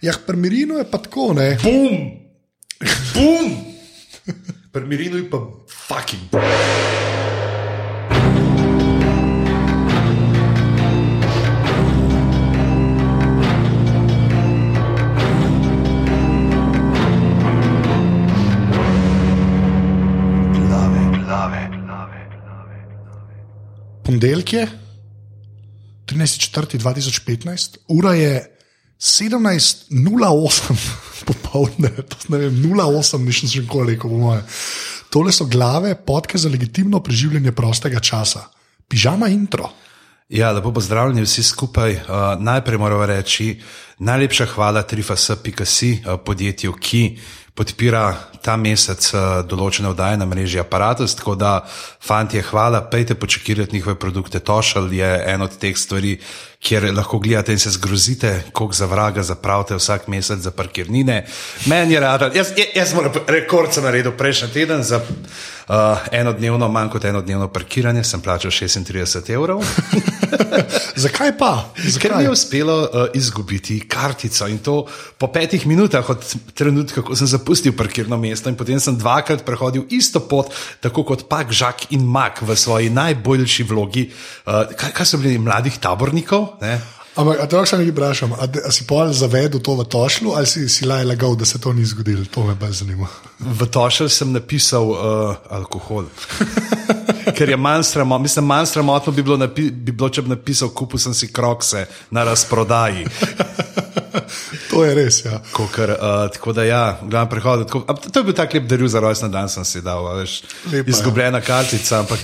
Ja, pri Mirinu je pa tako, ne. Bum! Bum! Pri Mirinu je pa fucking. Ponedeljek je 13.4.2015, ura je 17.08 popoldne, ne vem, 08, nisem še nikoli rekel, po moje. Tole so glave, podke za legitimno preživljanje prostega časa. Pižama intro. Ja, lepo pozdravljeni vsi skupaj. Uh, najprej moramo reči najlepša hvala trifas.si uh, podjetju, ki podpira ta mesec uh, določene vdaje na mreži aparatus. Tako da, fanti, hvala, pejte počakirati njihove produkte. Tošal je en od teh stvari, kjer lahko gledate in se zgrozite, koliko za vraga zapravite vsak mesec za parkirnine. Meni je rado, jaz, jaz moram rekord sem naredil prejšnji teden za uh, enodnevno, manj kot enodnevno parkiranje, sem plačal 36 evrov. Zakaj pa? Zakaj? Ker mi je uspelo uh, izgubiti kartico in to po petih minutah od trenutka, ko sem zapustil parkirno mesto in potem sem dvakrat prehodil isto pot, tako kot Pak, Žak in Mak v svoji najboljši vlogi. Uh, kaj, kaj so bili mladih tabornikov? Ne? Ampak, a lahko še nekaj vprašam, a, a si pol zavedel to v Tošlu ali si, si laj lagal, da se to ni zgodilo? To me bolj zanima. V Tošlu sem napisal uh, alkohol. Ker je manj sramotno, mislim, manj sramotno bi bilo, napi, bi bilo, če bi napisal, kupil sem si krokse na razprodaji. to je res. Ja. Kokar, uh, tako da, ja, glavno prehod. Tako, to je bil tak lep daril za rojstni dan, sem si dal, veš, Lepa, izgubljena kartica. Ampak,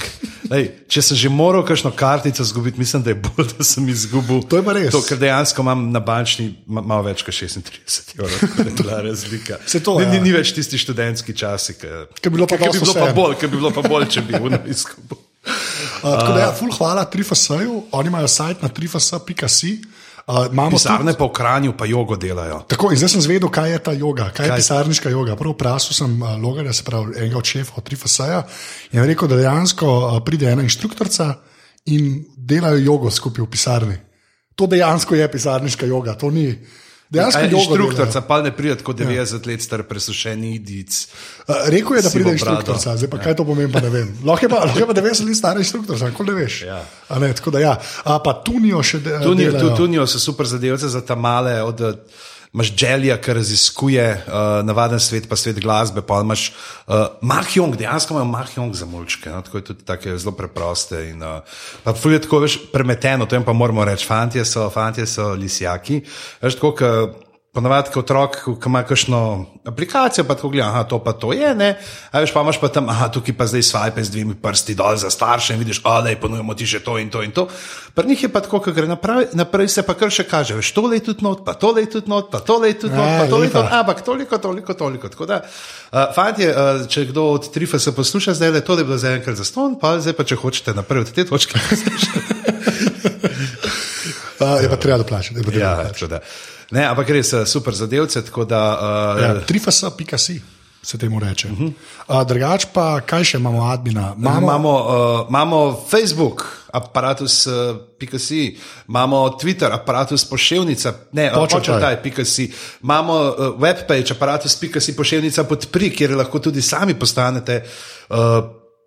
lej, če sem že moral kakšno kartico izgubiti, mislim, da je bolj, da sem izgubil. To je pa res. To, ker dejansko imam na bančni ma, malo več kot 36 evrov, da je bila razlika. Se to, ni, ja. ni, ni več tisti študentski časi, ki Ke bi bilo pa bi dosti bilo pa bolj, ki bi bilo pa bolj, če bi bil izgubil. Uh, tako da, ja, ful hvala Trifasaju, oni imajo sajt na trifasa.si. Uh, Pisarne pa v Kranju pa jogo delajo. Tako, in zdaj sem zvedel, kaj je ta joga, kaj, kaj? je pisarniška joga. Prvo vprašal sem uh, Logarja, se pravi enega od šefov Trifasaja, in rekel, da dejansko uh, pride ena inštruktorica in delajo jogo skupaj v pisarni. To dejansko je pisarniška joga, to ni. Dejansko Inštruktorica delajo. pa ne pride kot 90 ja. let star presušeni idic. Uh, rekel je, da pride brado. inštruktorica, zdaj pa kaj to pomeni, pa ne vem. Lahko je pa, lahko je pa 90 let stara inštruktorica, kako ne veš. Ja. A Ne, tako da ja, A, pa tunijo še de, Tunijo, delajo. tu, tunijo so super zadevce za ta male, od imaš Dželija, ki raziskuje uh, navaden svet, pa svet glasbe. Pa imaš uh, Mahjong, dejansko imajo Mahjong za mulčke, no, tako je tudi take zelo preproste. In, uh, pa fulje tako veš premeteno, to jim pa moramo reči, fantje so, so lisjaki. Veš, tako, ka, Ponavadi, ko otrok, ki ima kakšno aplikacijo, pa tako gleda, aha, to pa to je, ne. A veš, pa imaš pa tam, aha, tukaj pa zdaj swipe z dvimi prsti dol za starše in vidiš, a da je ponujemo ti še to in to in to. Pri njih je pa tako, ko gre naprej, naprej se pa kar še kaže, veš, tole je tudi not, pa tole je tudi not, pa tole je tudi not, Ja, pa tole je tudi not, ampak toliko, toliko, toliko. Tako da, uh, fantje, uh, če kdo od Trifa se posluša zdaj, le to je bilo za enkrat za ston, pa zdaj pa če hočete naprej od te točke. Uh, je pa treba doplačati. ja, doplačati. Ne, ampak res eh, super zadevce, da. Uh, Ja, Trifasa.si se temu reče. Uh -huh. uh, drugač pa, kaj še imamo admina? Imamo, imamo, uh, imamo Facebook, aparatus, uh, pikasi, imamo Twitter, aparatus pošiljnica, ne, Počakaj. počakaj, pikasi, imamo uh, webpage, aparatus, pikasi, pošiljnica podpri, kjer lahko tudi sami postanete. Uh,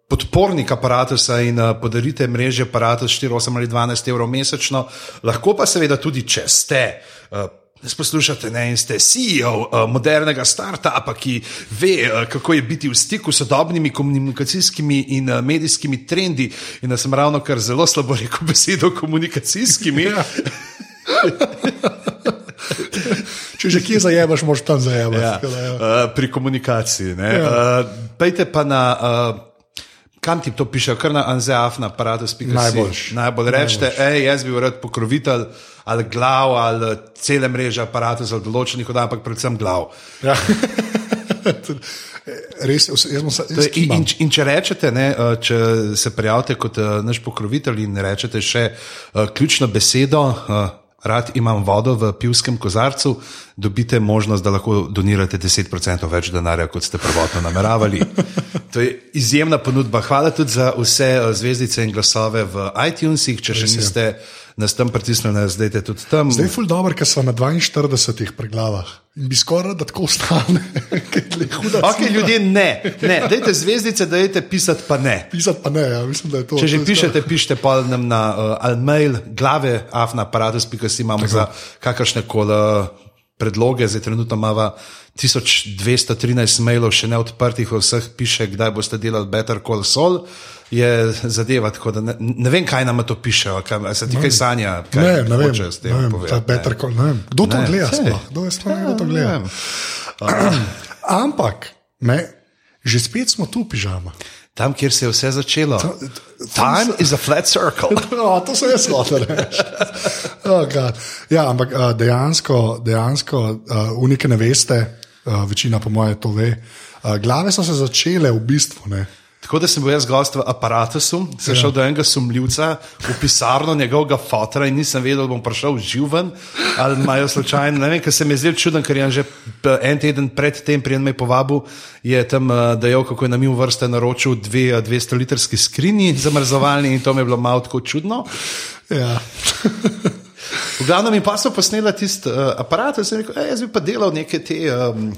Podpornik aparata in uh, podarite mreže aparata 4, 8 ali 12 evrov mesečno, lahko pa seveda tudi, če ste. Uh, Nas poslušate ne, in ste CEO uh, modernega startupa, ki ve, uh, kako je biti v stiku s sodobnimi komunikacijskimi in uh, medijskimi trendi. In da sem ravno kar zelo slabo rekel besedo komunikacijskimi. Ja. Če že kje zajebaš, moš tam zajebati. Ja, ja. uh, pri komunikaciji. Ja. Ja. Uh, pejte pa na. Uh, Kam ti to piše, kar na anzeaf, na aparatu, spika. Najboljš. Najbolj rečete, hej, jaz bi rad pokrovitelj ali glav ali cele mreže aparatov za določenih oddaj, ampak predvsem glav. Ja. Res, jaz sem se In, in, in če rečete, ne, eh, če se prijavite kot uh, naš pokrovitelj in rečete še uh, ključno besedo, uh, rad imam vodo v pivskem kozarcu, dobite možnost, da lahko donirate 10% več denarja, kot ste prvotno nameravali. To je izjemna ponudba. Hvala tudi za vse uh, zvezdice in glasove v iTunesih. Če še niste nas tam pritisnili, zdaj je tudi tam. Zdaj je ful dobro, ker so na 42 preglavah in bi skoraj da tako ostane. Ok, ljudje ne, ne, dajte zvezdice, dajte pisati, pa ne. Pisati pa ne, ja, mislim, da je to. Če že to pišete, pišite pa nam na uh, almail, glave, afnaaparatus.si imamo za kakršne koli uh, predloge. Zdaj trenutno imamo 1213 mailov, še ne odprtih, v vseh piše, kdaj boste delali Better Call Sol. Je zadeva, tako da ne, ne vem, kaj nam to piše, kaj se ti kaj sanja. Kaj Ne, ne vem, hočejo s tem ne vem, povedati, ta ne. better call, ne vem. Kdo to Ne, gleda? sploh? Kdo je sploh, kdo to gleda? vem. Ampak, ne, že spet smo tu, pižama. Tam, kjer se je vse začelo. Time is a flat circle. No, to sem jaz hotel reči. Oh, God. ja, ampak uh, dejansko, dejansko uh, unike ne veste, uh, večina po mojem to ve. Uh, glave so se začele v bistvu. Ne. Tako da sem bil jaz gost v aparatusu, sem šel do enega sumljivca v pisarno njegovega fotra in nisem vedel, da bom prišel živen ali imajo slučajno. Ne vem, ker se mi je zdel čuden, ker je že p- en teden pred tem, preden me povabil, je tam uh, dejal, kako je na mimo vrste naročil dve uh, 200-litrski skrini zamrzovalni in to mi je bilo malo tako čudno. Ja. V glavnem in pa so posnela tisti uh, aparat, in sem rekel, "Ej, jaz bi pa delal neke te. Um,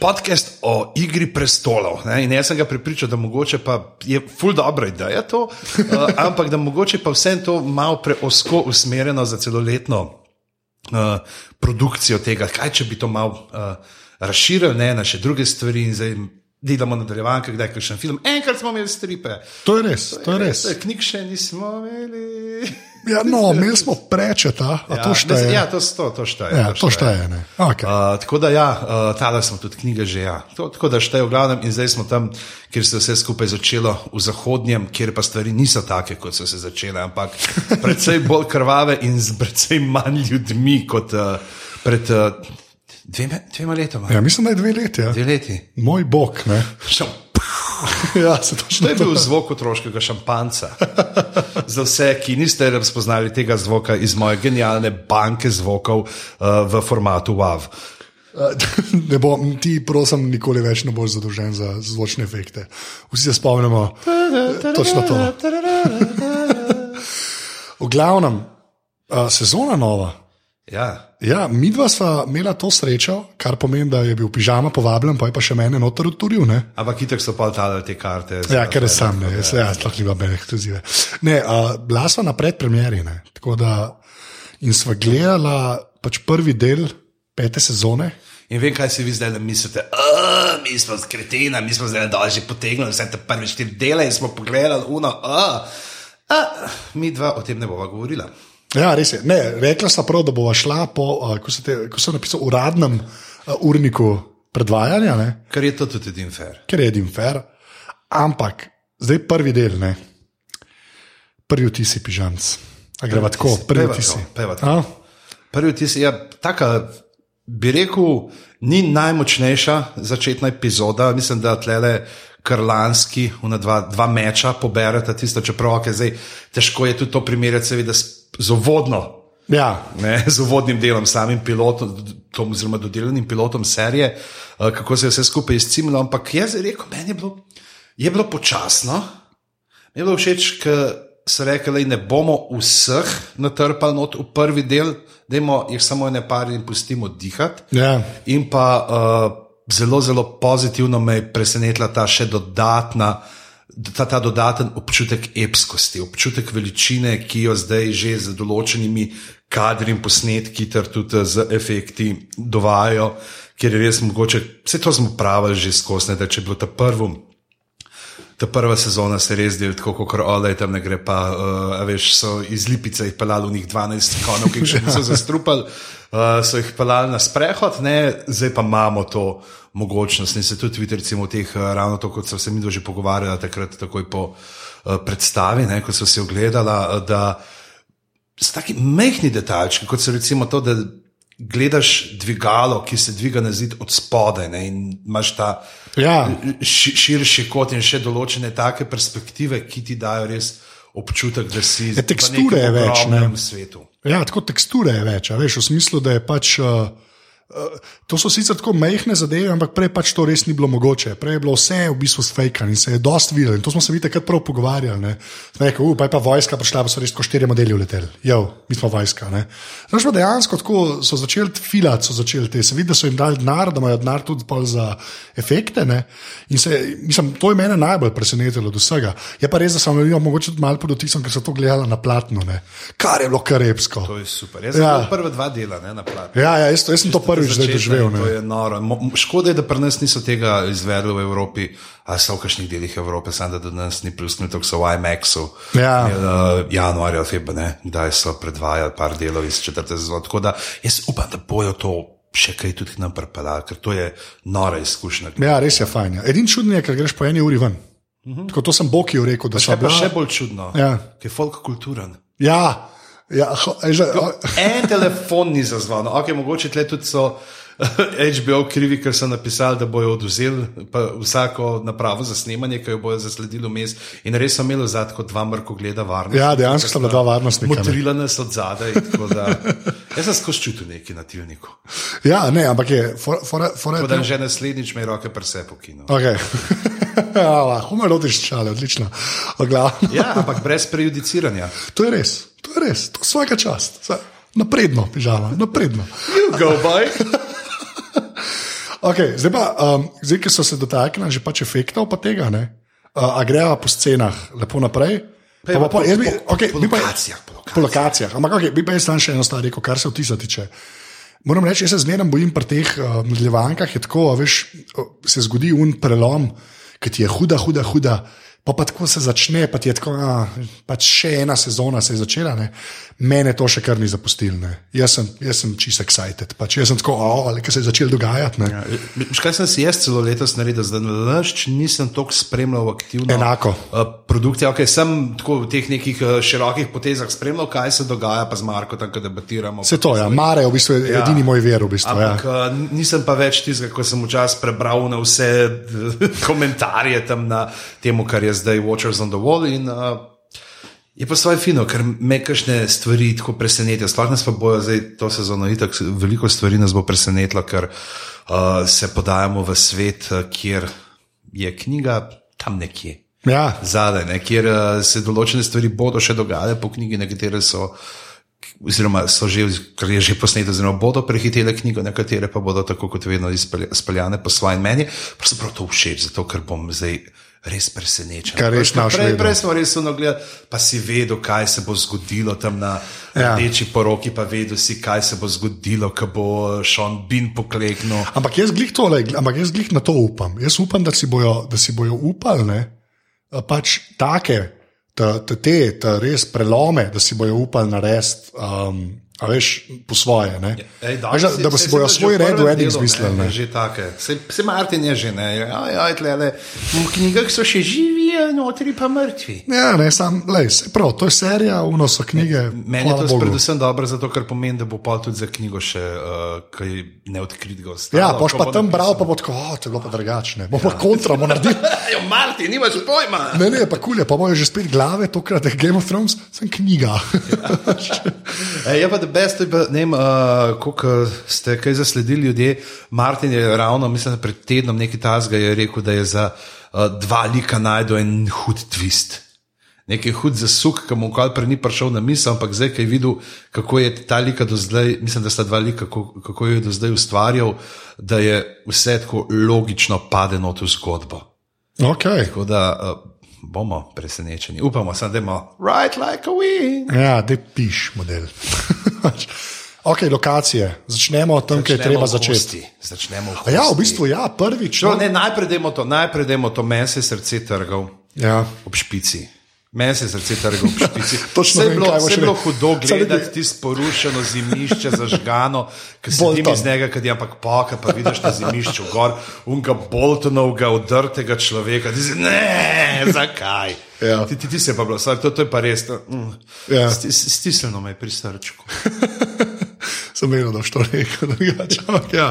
Podcast o igri prestolov. Ne? In jaz sem ga pripričal, da mogoče pa je ful dobra ideja to, uh, ampak da mogoče pa vse to malo preosko usmerjeno za celoletno uh, produkcijo tega, kaj če bi to malo uh, razširili ne, na še druge stvari in zdaj delamo nadaljevanke, kdaj je kakšen film. Enkrat smo imeli stripe. To je res, to je res. Knjig še nismo imeli. Ja, no, imeli smo prečeta, a to šteje. Ja, to, to, to šteje. Ja, to šteje. ne. Okay. Uh, tako da, ja, uh, tale smo tudi knjige že. Ja. To, tako da šteje v glavnem, in zdaj smo tam, kjer se je vse skupaj začelo v zahodnjem, kjer pa stvari niso take, kot so se začele, ampak precej bolj krvave in z precej manj ljudmi kot uh, pred uh, dvema, dvema letoma. Ja, mislim, da je dve leti. Ja. Dve leti. Moj bog. Ja, se točno to je bil zvok otroškega šampanca. Za vse, ki niste spoznali tega zvoka iz moje genialne banke zvokov uh, v formatu WAV. Ne bo, ti, prosim, nikoli več ne boš zadolžen za zvočne efekte. Vsi se spomnimo, točno to. V glavnem, uh, sezona nova. Ja. Ja, mi dva sva imela to srečo, kar pomeni, da je bil pižama povabljen, pa je pa še mene noter odturil. Ne? Ampak itek so pa dali te karte. Ja, ker sam, ne, jaz, ja, sploh ni bilo mene ekskluzive. Ne, uh, bila sva na predpremieri, ne, tako da in sva gledala pač prvi del pete sezone. In vem, kaj si vi zdaj mislite. "A, Mi smo skretena, mi smo zdaj dol že potegnili vse te prve štiri dele in smo pogledali uno. A, a, mi dva o tem ne bova govorila. Ja, res je. Ne, rekla sta prav, da bova šla po, uh, ko, te, ko sem napisal, uradnem uh, urniku predvajanja, ne, Ker je to tudi edin fair. ker je edin fair. Ampak zdaj prvi del, ne. prvi vtisi pižamc. A greva tako, prvi Peva vtisi. tako, peva tako. Prvi vtis je, ja, taka, bi rekel, ni najmočnejša začetna epizoda. Mislim, da tlele krlanski, dva, dva meča poberete tisto, čeprav okay, zdaj težko je tudi to primerjati, seveda, s- z uvodno Ja, ne, z uvodnim delom, samim pilotom, tom, oziroma dodeljenim pilotom serije, eh, kako se je vse skupaj izcimilo. Ampak jaz rekel, meni je bilo, je bilo počasno, mi je bilo všeč, ker so rekli, da ne bomo vseh natrpali not v prvi del, da jih samo ne par in pustimo dihati. ja. In pa uh, zelo, zelo pozitivno me je presenetila ta še dodatna. Ta, ta dodaten občutek epskosti, občutek veličine, ki jo zdaj že z določenimi kadri in posnetki, ter tudi z efekti dovajajo, ker je res mogoče, vse to smo pravili že skozi, da če je bilo ta prvo. Ta prva sezona se res dela tako, kot ole, tam ne gre pa, uh, veš, so iz Lipice jih pelali v njih 12 konov, ki jih še niso zastrupali, uh, so jih pelali na sprehod, ne, zdaj pa imamo to možnost. In se tudi vidi, recimo, teh, uh, ravno to, kot so se mi dva že pogovarjali, takrat takoj po uh, predstavi, ne, ko so se ogledala, uh, da so taki mehki detaljčki, kot so recimo to, da gledaš dvigalo, ki se dviga na zid od spodaj ne, in imaš ta Ja. ši- širši kot in še določene take perspektive, ki ti dajo res občutek, da si Ja, teksture je več, v svetu. Ja, tako teksture je več, veš, v smislu, da je pač uh, Uh, to so sicer tako mehke zadeve, ampak prej pač to res ni bilo mogoče. Prej je bilo vse v bistvu sfejkan in se je dost videlo. In to smo se videli takrat prav pogovarjali. Rekel, uh, pa je pa vojska prišla, pa so res tako štiri modeli uleteli. Jo, mi smo vojska. Znaš pa dejansko tako so začeli filati, so začeli te. Se vidi, da so jim dali denar, da imajo denar tudi za efekte. Ne? In se, mislim, to je mene najbolj presenetilo od vsega. Je pa res, da sem imel mogoče malo pod vtisom, ker so to gledali na platnu. Ne? Kar je bilo karepsko. To je super. Jaz sem ja. prva dva dela ne, na platnu. Ja, ja, jaz, jaz sem to prvi prvič zdaj doživel. To je noro. Škoda je, da pri nas niso tega izvedli v Evropi, a so v kakšnih delih Evrope, samo da do nas ni prišli, tako so v IMAX-u. Ja. Uh, januarja, februarja, kdaj so predvajali par delov iz četrte sezone. Tako da jaz upam, da bojo to. Še kaj tudi nam pripela, ker to je nora izkušnja. Ja, res je fajn. Ja. Edini čudni je, ker greš po eni uri ven. Mhm. Tako to sem Boki rekel, da se bo. Še bolj čudno, ja. ker je folk kulturen. Ja, ja ho, že, en telefon ni zazvan, ok, mogoče tle tudi so. HBO krivi, ker so napisali, da bojo oduzeli vsako napravo za snemanje, ki jo bojo zasledili vmes. In res so imeli zadnji kot dva mrko gleda varnost. Ja, dejansko so bila dva varnostnika. Motrila nas od zadaj. Jaz sem skozi čutil neki na tilniku. Ja, ne, ampak je. For, for, for, for, že naslednjič me roke prese pokino. Okay. Humor rodiš čale, odlično. ja, ampak brez prejudiciranja. To je res, to je res, to je vsaka čast. Napredno, pižama, napredno. You go, boy. Okay, zdaj, pa, um, zdaj, ki so se dotaknili že pač efektov pa tega, uh, a grejo po scenah lepo naprej. Pa pa, po, bi, po, okay, po, po, lokacijah, po lokacijah. Po lokacijah. Ampak okay, bi pa jaz tam še eno stvar rekel, kar se vtisa tiče. Moram reči, jaz se zmeraj bojim pri teh uh, nadaljevankah, je tako, veš, se zgodi un prelom, ki ti je huda, huda, huda. Pa, pa tako se začne, pa je tako, a, pač še ena sezona se je začela, ne? mene to še kar ni zapustilo. Jaz sem, sem čisto excited, pač jaz sem tako, oh, ali kaj se je začelo dogajati. Ja, kaj sem si jaz celo letos naredil, zdaj lašč nisem toliko spremljal aktivno. Enako. Uh, produkcija, ok, sem tako v teh nekih uh, širokih potezah spremljal, kaj se dogaja, pa z Marko tam, ko debatiramo. Se to, ja, Mare je v bistvu ja. edini moj ver. V bistvu, Ampak ja. uh, nisem pa več tistega, ko sem včasih prebral na vse komentarje tam na temu, kar je je zdaj Watchers on the Wall. In, uh, je pa svoje fino, ker me kakšne stvari tako presenetijo. Sploh nas pa bojo zdaj to sezono, itak veliko stvari nas bo presenetilo, ker uh, se podajamo v svet, uh, kjer je knjiga tam nekje. Ja. Zadaj, ne, kjer uh, se določene stvari bodo še dogajale po knjigi, nekatere so. Oziroma, so že, kar je že posneto, oziroma bodo prehitele knjigo, nekatere pa bodo tako kot vedno izpeljane po svojem mnenju. Pravzaprav to všeč, zato ker bom zdaj res presenečen. Kar res naš prej, prej smo res gledali, pa si vedel, kaj se bo zgodilo tam na ja. reči poroki, pa vedel si, kaj se bo zgodilo, ko bo Sean Bin pokleknil. Ampak jaz glih tole, ampak jaz glih na to upam. Jaz upam, da si bojo, da si bojo upali, ne? pač take, te, te, te res prelome, da si bojo upali narediti. Um, A veš, po svoje. Ja, ej, da, Až, da, da si bojo svoj red v enem zmislili. Že tako. Se Martin je že ne. Ja, ja, tle, v knjigah so še živi, notri pa mrtvi. Ja, ne, sam, lej, se prav, to je serija, uno so knjige. Meni je to Bogu. predvsem dobro, zato ker pomeni, da bo pa tudi za knjigo še uh, kaj neodkritega ostalo. Ja, boš pa tam bral, pa bo tako, oh, to je bilo pa drugačne. Ja. pa kontra, bomo naredili. ja, Martin, nimaš pojma. Ne, ne, pa kulje, pa bojo že spet glave, tokrat je Game of Thrones, sem knjiga. ja. e, best, ne vem, uh, koliko ste kaj zasledili ljudje. Martin je ravno, mislim, pred tednom nekaj tasga je rekel, da je za uh, dva lika najdel en hud twist. Nekaj hud za suk, ki mu kaj prej ni prišel na misel, ampak zdaj, ki je videl, kako je ta lika do zdaj, mislim, da sta dva lika, kako, kako je do zdaj ustvarjal, da je vse tako logično padeno v to zgodbo. Okay. Tako da, uh, bomo presenečeni. Upamo, da bomo right like a wing. Ja, da piš model. ok, lokacije. Začnemo tam, kjer je treba začeti. Začnemo v ja, v bistvu, ja, prvič. No, ne, najprej demo to, najprej demo to mese srce trgov. Ja. Ob špici. Meni se srce trga v špici. Točno vse je bilo, vse bilo hudo gledati, ti sporušeno zimišče, zažgano, ki se ti iz njega, kad je ampak poka, pa vidiš ta zimišče gor, unga boltonovga, udrtega človeka. Ti si, ne, zakaj? Ja. Ti, ti, ti se pa bilo, to, to je pa res. Mm, ja. Stisnjeno me je pri srčku. sem vedel, da boš to rekel. Ampak, ja.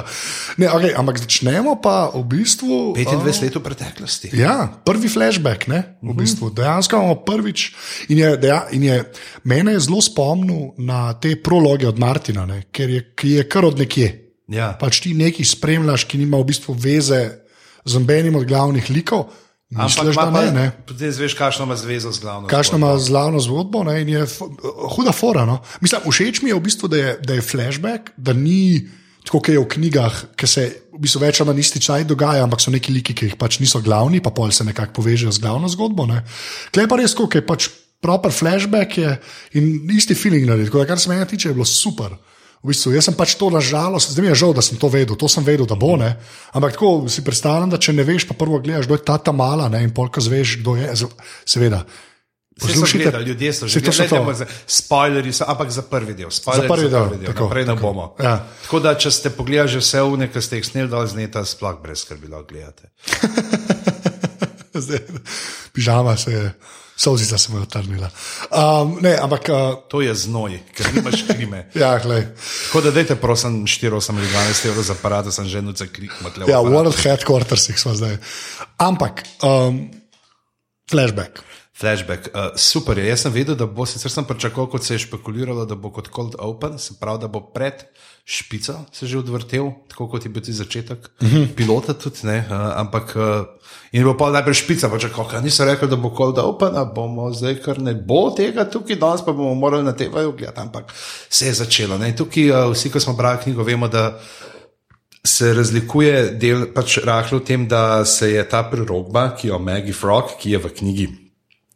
ne, okay, ampak začnemo pa v bistvu. 25 uh, let v preteklosti. Ja, prvi flashback, ne, v uh -huh. bistvu. dejansko imamo prvič. In je, deja, in je, mene je zelo spomnil na te prologe od Martina, ne, je, ki je kar od nekje. Ja. Pač ti nekaj spremljaš, ki nima v bistvu veze z nobenim od glavnih likov. Misliš, da ne, ne. Potem zveš, kakšno ima zvezo z glavno. Kakšno ima z glavno zgodbo ne, in je huda fora. No. Mislim, všeč mi je v bistvu, da je, da je flashback, da ni tako, kot je v knjigah, ki se v bistvu več ali manj isti čas dogaja, ampak so neki liki, ki jih pač niso glavni, pa pol se nekako povežejo z glavno zgodbo. Ne. Klej pa res, kot je pač proper flashback je in isti feeling naredi. Tako da, kar se meni tiče, je bilo super. V bistvu, jaz sem pač to nažalost, zdaj mi je žal, da sem to vedel, to sem vedel, da bo ne. Ampak tako si predstavljam, da če ne veš, pa prvo gledaš, kdo je ta ta mala ne, in polka zveš, kdo je. Seveda. So gledali, ljudje so že Saj to so gledali, ampak za- spoilerji so, ampak za prvi del. Spoilerji Za prvi del, tako, naprej ne tako. bomo. Ja. Tako da, če ste pogledali že vse une, ki ste jih sneli dol z neta, sploh brez skrbi lahko gledate. Zdaj, pižama se je, solzica se mu je otrnila. Um, ne, ampak, uh, To je znoj, ker nimaš klime. ja. Tako da dajte, prosim, 4, 8 ali 12 evrov za aparat, sem že nuce klik, matle. Ja, v World Headquartersih smo zdaj. Ampak, um, flashback. Flashback, uh, super je. Jaz sem vedel, da bo, sicer sem pričakoval, kot se je špekuliralo, da bo kot cold open, se pravi, da bo pred špico se že odvrtel, tako kot je bil ti začetek, uh -huh. pilota tudi, ne, uh, ampak uh, in bo pa najprej špica, pa čakal, kaj niso rekli, da bo cold open, a bomo zdaj kar ne bo tega tukaj, danes pa bomo morali na TV-ju gledati, ampak se je začelo. Ne. In tukaj uh, vsi, ko smo brali knjigo, vemo, da se razlikuje del pač rahlo v tem, da se je ta prerogba, ki jo Maggie Frog, ki je v knjigi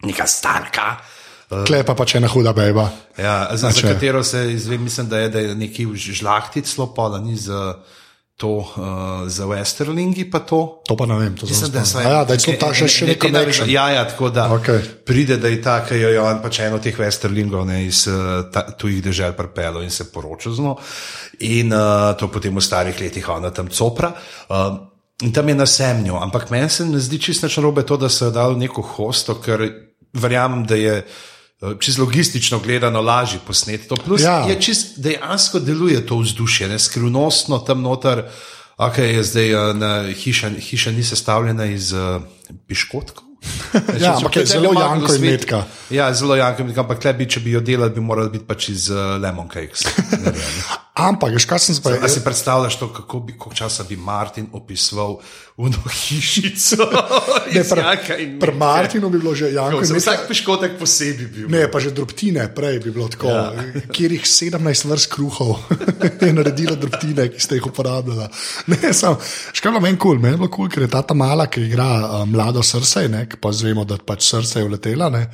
neka starka. Klej pa pač ena huda beba. Ja, za, za Znači- katero se izve, mislim, da je, da je neki žlahtic slopola, ni za to, uh, za Westerlingi pa to. To pa ne vem. To Mislim, da, so, ja, da je to ta še, še neko connection. Ja, ja, tako da Okej. pride, da je ta, ki jo je on pač eno od teh Westerlingov ne, iz uh, ta, tujih držav prepelo in se poroča z njo. In uh, to potem v starih letih ona tam copra. Uh, In tam je na semnju, ampak meni se ne zdi čisto narobe to, da so jo dali neko hosto, ker verjamem, da je eh, čisto logistično gledano lažje posneti to. Plus Ja. je čisto dejansko deluje to vzdušje, ne skrivnostno tam noter. Ok, je zdaj eh, na hiša, hiša ni sestavljena iz uh, piškotkov. Ja, ampak je zelo janko in metka. Ja, zelo janko in metka, ampak tle bi, če bi jo delali, bi morali biti pač iz uh, lemon cakes. Ampak, veš, kaj sem zdaj? si predstavljaš to, kako bi, koliko časa bi Martin opisoval uno hišico? Ne, pri metke? Martinu bi bilo že janko in metka. Vsak piškotek posebej bil. Ne, pa že drobtine, prej bi bilo tako, ja. kjer jih 17 vrst kruhov je naredila drobtine, ki ste jih uporabljali. Ne, sam, škalo meni kul, cool, meni je bilo kul, cool, ker je ta ta mala, ki igra uh, mlado srce, ne, ki pa zvemo, da pač srce je vletela. ne,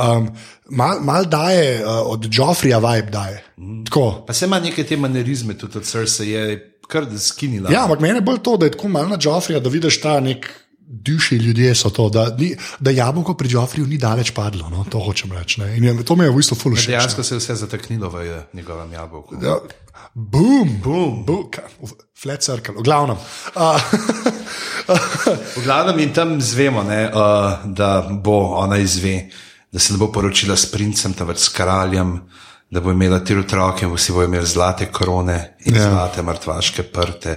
Um, mal, mal daje, uh, od Joffrija vibe daje. Tako. Pa se ima neke te manerizme, tudi od srca je kar skinila. Ja, ampak meni je bolj to, da je tako malo na Joffrija, da vidiš ta nek. Duši ljudje so to, da, ni, da jabolko pri Joffriju ni daleč padlo. No, to hočem reči. je, to mi je v bistvu všeč. ne. Dejansko se je vse zataknilo v eh, njegovem jabolku. Ja, boom, boom, boom, flat circle, v glavnem. Uh, V glavnem in tam zvemo, ne, uh, da bo ona izve, da se ne bo poročila s princem, temveč s kraljem, da bo imela tri otroke, vsi bo imeli zlate korone in Ja. ja. zlate mrtvaške prte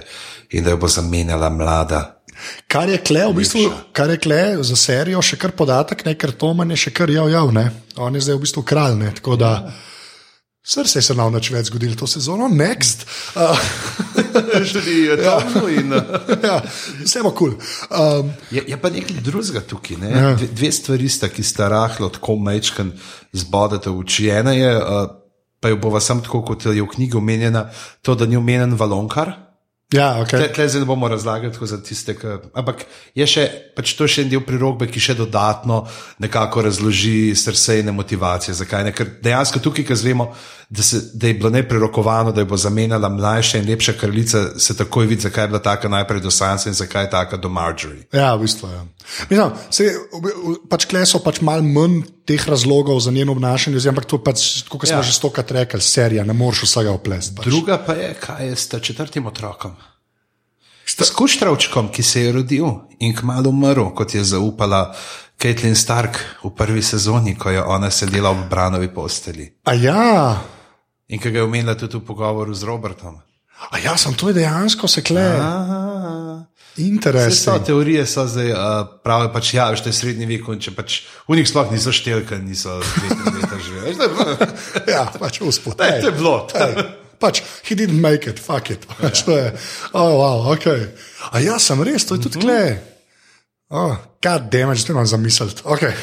in da jo bo zamenjala mlada. kar je kle, v bistvu, kar je kle za serijo, še kar podatek, ne, ker Toman je še kar jav, jav, ne. On je zdaj v bistvu kralj, ne, tako da. Srce se nam več zgodilo to sezono, next. Je tam in. uh, ja, vse bo kul. Cool. Um, Je, je pa nekaj drugega tukaj. Ne? Ja. Dve, dve stvari sta, ki sta rahlo tako mečken zbodete v oči. Ena je, uh, pa jo bova sam tako, kot je v knjigi omenjena, to, da ni omenjen valonkar. Ja, okay. Tle, tle zdaj ne bomo razlagali za tiste, ki. Ampak je še, pač to je še en del prirogbe, ki še dodatno nekako razloži srcejne motivacije. Zakaj ne? Ker dejansko tukaj, ki zvemo, da, se, da je bilo neprerokovano, da jo bo zamenjala mlajša in lepša kraljica, se takoj vidi, zakaj je bila taka najprej do Sansa in zakaj je taka do Marjorie. Ja, v bistvu je. Ja. Se, pač kle so pač malo manj teh razlogov za njeno obnašanje, zdaj, ampak to pač, kot smo Ja. že stokrat rekli, serija, ne moreš vsega oplesti. Pač. Druga pa je, kaj je s četrtim otrokom. S kuštravčkom, ki se je rodil in kmalo umrl, kot je zaupala Caitlin Stark v prvi sezoni, ko je ona sedela v Branovi posteli. A ja, In ki ga je omenila tudi v pogovoru z Robertom. a ja, sem to je dejansko se kle. Vse Interesantno. teorije, so zdaj uh, pravi, pač ja, veš, to je srednji vek, in če pač v njih sploh niso štelka, niso leta, bilo- Ja, pač uspod. Ej, to je bilo. Pač, he didn't make it, fuck it. Pač, to je, oh, wow, ok. A ja, sem res, to je tudi kle. Oh, God damn, že te imam zamisliti. Okay.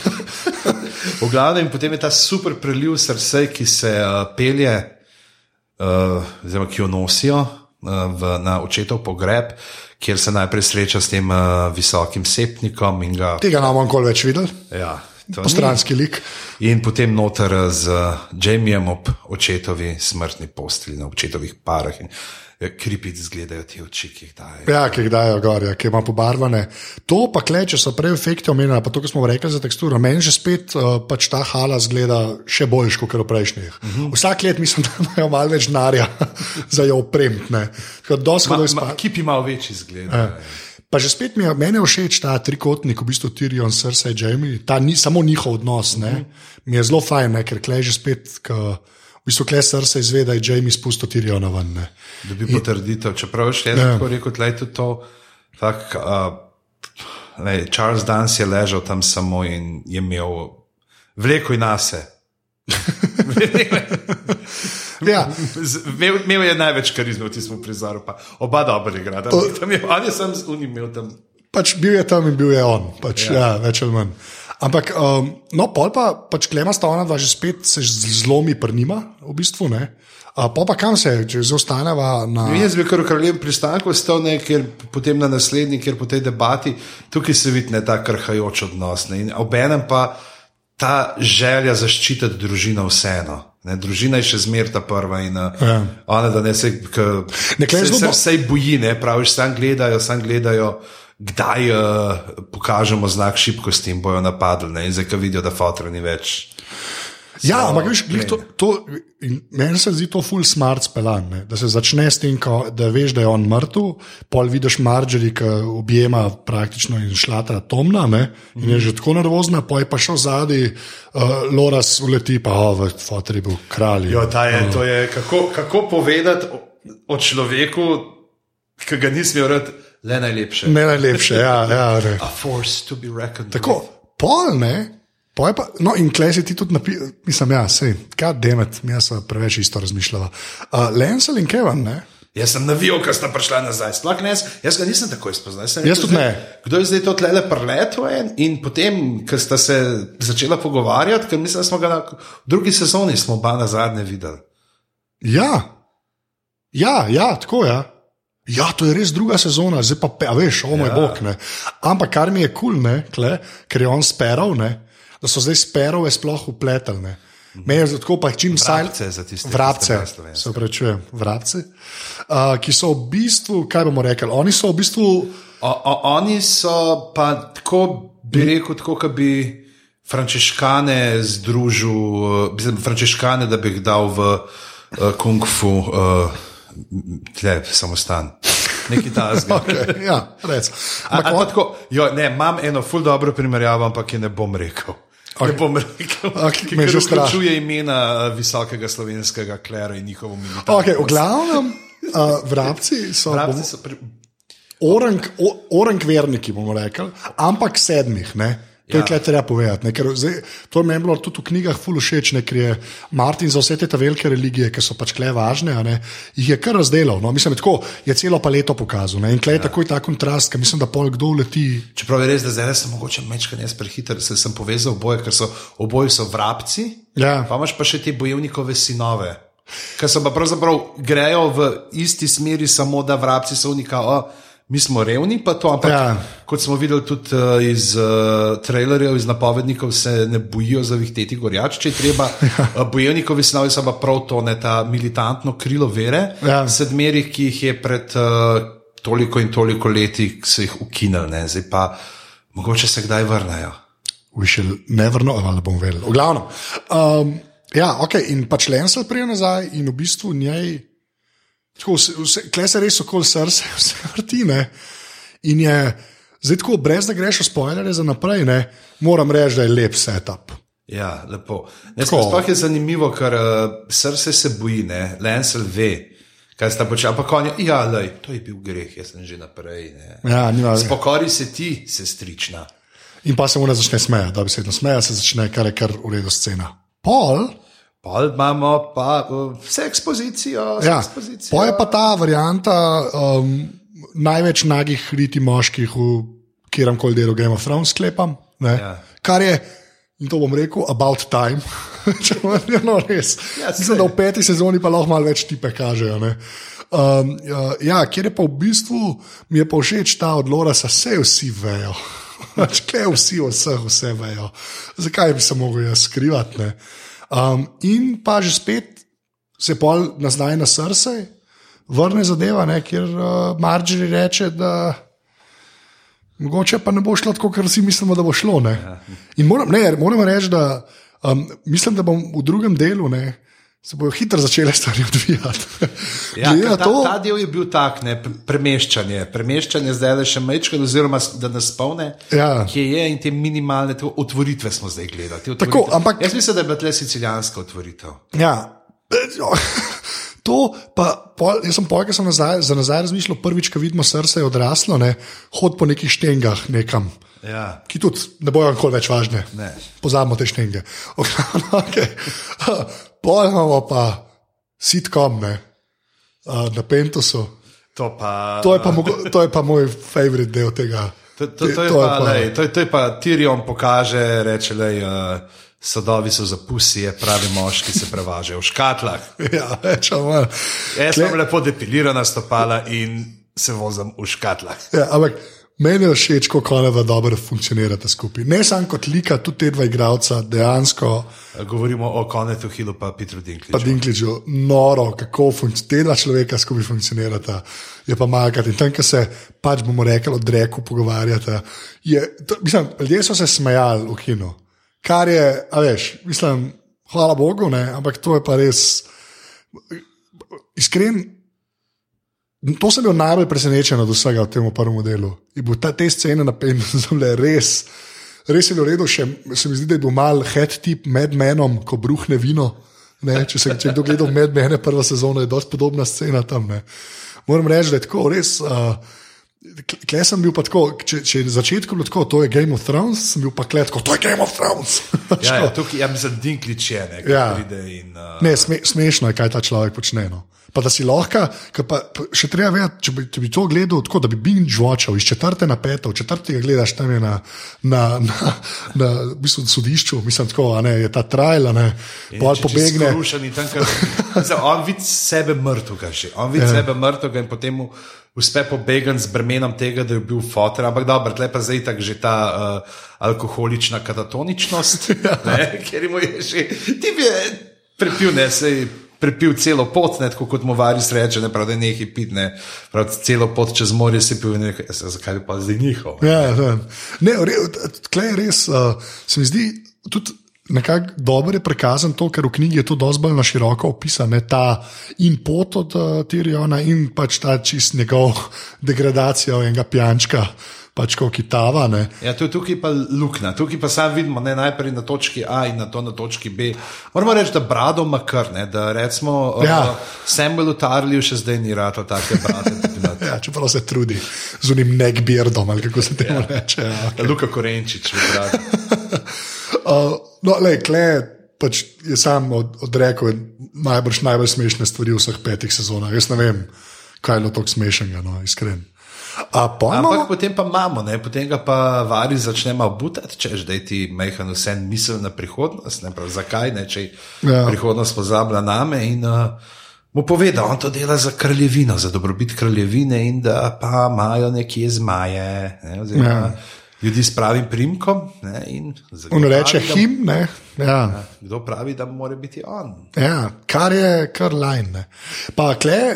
V glavnem, potem je ta super preliv srca, ki se uh, pelje, uh, oziroma ki jo nosijo v, na očetov pogreb, kjer se najprej sreča s tem uh, visokim sepnikom. in Ga, Tega nam bomo več videli, ja, postranski lik. In potem noter z uh, Jamiem ob očetovi smrtni postelji, na očetovih parah. In, ja, Kripit izgledajo ti oči, ki jih dajo. Ja, ki jih dajo gor, ja, ki ima pobarvane. To pa kle, če so prej efekti omenjeni, pa to, kar smo rekli za teksturo, meni že spet uh, pač ta hala zgleda še boljš kot v prejšnjih. Uh -huh. Vsak let mislim, da imajo malo več denarja za jo opremiti. Kip ima večji zgled. Ja. Pa že spet mi je, meni je všeč ta trikotnik, v bistvu Tyrion, Cersei, Jamie, ta ni samo njihov odnos. Ne? Mi je zelo fajn, ne? ker klej že spet, k, v bistvu klej Cersei izve, da je Jamie spustil Tyriona ven. Ne? dobi potrditev. Čeprav še jaz Ja. tako rekel, da je to. Tak, uh, lej, Charles Dance je ležal tam samo in je imel vleko in nase. Ja, Imel, imel je največ karizme v tistem prizoru, pa oba dobro igra. Tam, tam je, on je sam z unim imel tam. pač bil je tam in bil je on, pač, ja. Ja, več ali manj. Ampak, um, no, pol pa, pač klema sta ona dva že spet se zlomi prnima, v bistvu. Ne? Uh, pol pa kam se, če zostaneva na. Jaz bi kar v kraljevem pristanku stal, ne, ker potem na naslednji, ker po tej debati, tukaj se vidi ne ta krhajoč odnos. Ne, in obenem pa ta želja zaščititi družino vseeno. Ne, družina je še zmeraj ta prva in uh, Ja. ona, da ne se, k, Ne, se, se vsej boji, ne, praviš, sam gledajo, sam gledajo. Kdaj uh, pokažemo znak šibkosti in bojo napadli, ne? in zdaj, ko vidijo, da fotor ni več. Ja, ampak veš, to, to, meni se zdi to full smart spelan, ne? da se začne s tem, ko, da veš, da je on mrtev, pol vidiš Marjorie, ki objema praktično in šlatra Tomna ne? in je že tako nervozna, pol je pa šel zadaj, uh, Loras uleti, pa oh, fotor je bil kralj. Jo, je, to je kako, kako povedati o, o človeku, ki ga nisem rad, le najlepše. Ne najlepše, ja, ja. Ne. A force to be reckoned. Tako, pol ne. Pol je Pa, no, in klej si ti tudi napisal, mislim, ja, sej, kaj demet, mi smo preveč isto razmišljali. Uh, Lensel in Kevin, ne? Jaz sem navijal, ko sta prišla nazaj. Sploh ne, jaz, jaz ga nisem tako spoznal. Jaz, Jaz tudi zdaj, ne. Kdo je zdaj to tlele preletel in potem, ko sta se začela pogovarjati, ker mislim, da smo ga na drugi sezoni smo oba na zadnje videli. Ja, ja, ja tako je. Ja. Ja, to je res druga sezona, zdaj pa, pe, a veš, o moj ja. bog. Ne. Ampak kar mi je kul, cool, ker je on speral, ne, da so zdaj sperove sploh upletali. Me je tako, pa čim Vrabce silent- za tiste, Vrabce, se upravičujem, vrabci, uh, ki so v bistvu, kaj bomo rekli, oni so v bistvu. O, o, oni so pa tako, bi rekel, tako, kot bi frančiškane združil, eh, mislim, frančiškane, da bi jih dal v uh, kung fu, uh, tle, samostan. Nekaj tasga. Okay, ja, rec. A- Ampak on- tako, jo, ne, imam eno ful dobro primerjavo, ampak je ne bom rekel. Okay. Ne bom rekel, Okej, ki me že vključuje imena eh, visokega slovenskega klera in njihovo militarno. Okay, v glavnem, uh, vrabci so. Vrabci so pri... Orang, o- orang verniki, bomo rekli, ampak sedmih. Ne? To ja. je kaj treba povedati. ne, zdaj, to je bilo tudi v knjigah ful všeč, ne, ker je Martin za vse te velike religije, ki so pač kle važne, ne, jih je kar razdelal. No? Mislim, tako je celo paleto pokazal. Ne? In kle je ja. takoj ta kontrast, ker mislim, da pol kdo leti. Čeprav je res, da zdaj sem mogoče mečkanje jaz prehiter, se sem povezal oboje, ker so oboji so vrabci, Ja. pa imaš pa še te bojevnikove sinove. Ker so pa pravzaprav grejo v isti smeri, samo da vrabci so unika. O, Mi smo revni, pa to, ampak Ja. kot smo videli tudi uh, iz uh, trailerjev, iz napovednikov, se ne bojijo zavihteti gorjač, če je treba. Ja. Uh, bojevnikovi snovi so pa prav to, ne ta militantno krilo vere, Ja. sedmerih, ki jih je pred uh, toliko in toliko leti se jih ukinili, ne. zdaj pa mogoče se kdaj vrnejo. We shall never know, ali bom vedel. V glavnem. Um, ja, ok, in pač Lensel prije nazaj in v bistvu njej. Tako, vse, kle se res okoli srca, vse vrti. Ne? In je zdaj tako, brez da greš v spoilere za naprej, ne? moram reči, da je lep setup. Ja, lepo. Sploh je zanimivo, ker uh, srce se boji, ne, Lensel ve, kaj sta počela. Ampak on je, ja, lej, to je bil greh, jaz sem že naprej. Ne. Ja, nima, Spokori se ti, sestrična. in pa se mu ne začne smejati, da bi se vedno smejal, se začne kar je kar v redu scena. Pol, Pol imamo pa vse ekspozicijo. vse Ja, ekspozicijo. pa je pa ta varianta um, največ nagih riti moških v kjerem koli delu Game of Thrones sklepam. ne. Ja. Kar je, in to bom rekel, about time. Če no res. Ja, Mislim, da v peti sezoni pa lahko malo več tipe kažejo. ne. Um, ja, ja, kjer je pa v bistvu, mi je pa všeč ta odlora, da se vsi vejo. Kaj vsi o vseh vse vejo. Zakaj bi se mogel jaz skrivati? ne? Um, in pa že spet se pol nazaj na srce, vrne zadeva, ne, kjer uh, Marjorie reče, da mogoče pa ne bo šlo tako, kot vsi mislimo, da bo šlo. Ne. In moram, ne, moram reči, da um, mislim, da bom v drugem delu. Ne, Se bodo hitro začele stvari odvijati. Ja, ta, to- ta del je bil tak, ne, pre- premeščanje. Premeščanje zdaj le še mečke, oziroma da nas spomne, Ja. kje je in te minimalne te otvoritve smo zdaj gledali. Tako, ampak- Jaz mislim, da je bila tle sicilijanska otvoritev. Ja. To pa, pol, jaz sem pol, ki sem nazaj, za nazaj razmišljal, prvič, ko vidimo srce je odraslo, ne, hod po nekih štengah nekam, Ja. ki tudi ne bojo nikoli več važne. Ne. Pozabimo te štenge. okay. Pol imamo pa sitkom ne, uh, na Pentusu. To, pa, To je pa, to je pa moj favorit del tega. To, to, to, je To je pa, pa- lej, to, to je pa Tirion pokaže, reče, da uh, sadovi so za pusije, pravi moški se prevažajo v škatlah. Ja, manj. Jaz sem lepo depilirana stopala in se vozim v škatlah. Ja, ampak meni je všeč, kako ona dobro funkcionirata skupaj. Ne samo kot lika, tudi te dva igralca dejansko. Govorimo o Konetu Hillu in Petru Dinkliču. Pa Dinkliču, noro, kako te dva človeka skupaj funkcionirata, je pa malkrat. In tam, ki se pač bomo rekli, od reku pogovarjata. Je, to, mislim, ljudje so se smejali v kinu, kar je, a veš, mislim, hvala Bogu, ne, ampak to je pa res iskren. To sem bil najbolj presenečen od vsega v tem prvem delu. Je bil ta, te scene na penju, so res. Res je bilo v redu, še se mi zdi, da je bil mal head tip med menom, ko bruhne vino. Ne, če se če kdo gledal med mene, prva sezona je dosti podobna scena tam. Ne. Moram reči, da je tako res. Uh, Klej sem bil pa tako, če, če je na začetku bilo tako, to je Game of Thrones, sem bil pa klej tako, to je Game of Thrones. Ja, ja, tukaj, ja, mislim, Dinklič je nekaj, Ja. ja. in. Uh, Ne, sme, smešno je, kaj ta človek počne. No. Pa da si lahko, pa, še treba vedeti, če bi, če bi to gledal tako, da bi binge watchal iz četrte na peto, v četrti ga gledaš tam je na, na, na, na v bistvu, sodišču, mislim, tako, a ne, je ta trajl, ne, pol pobegne. Mislim, on vidi sebe mrtvega že. On vidi ja. sebe mrtvega in potem mu uspe pobegati z bremenom tega, da je bil fotor. Ampak dobro, tle pa zdaj tako že ta uh, alkoholična katatoničnost, ja. ne, ker mu je že, ti bi je prepil, ne, sej. Prepil celo pot, ne, tako kot mu varis reče, ne, prav, da je nekaj pit, ne, prav, celo pot čez morje si pil rekel, "Ja, zakaj pa zdaj njihov? Ja, ja. ne, tkle je res, uh, se mi zdi tudi. Nekako dobro je prikazan to, ker v knjigi je to dosti bolj na široko opisano, ta in pot od uh, Tiriona, in pač ta čist njegov degradacija enega pijančka, pač kot kitava. Ne. Ja, to je tukaj pa luknja. Tukaj pa sam vidimo, ne, najprej na točki A in na to na točki B. Moramo reči, da brado ima kar, ne, da recimo Ja. ja. uh, Samuelu Tarliju še zdaj ni rado take brate. Ja, čeprav se trudi z unim nekbirdom, ali kako se temu ja. reče. Ja. Luka Korenčič, brado. Uh, no, le, kle, pač je sam od, odrekel najbrž najbolj smešne stvari v vseh petih sezonah. Jaz ne vem, kaj je bilo tako smešnega, no, iskren. A pa Ampak potem pa imamo, ne, potem ga pa vari začnemo butati, češ da ti mehan vse misel na prihodnost, ne prav zakaj, ne, če ja. prihodnost pozablja name in uh, mu pove, da on to dela za kraljevino, za dobrobit kraljevine in da pa imajo nekje zmaje, ne, oziroma Ja. Ja. ljudi s pravim primkom. Ne, in kdo On reče pravi, da- him, ne. Ja. Kdo pravi, da mora biti on? Ja, kar je kar lajn. Pa, kle,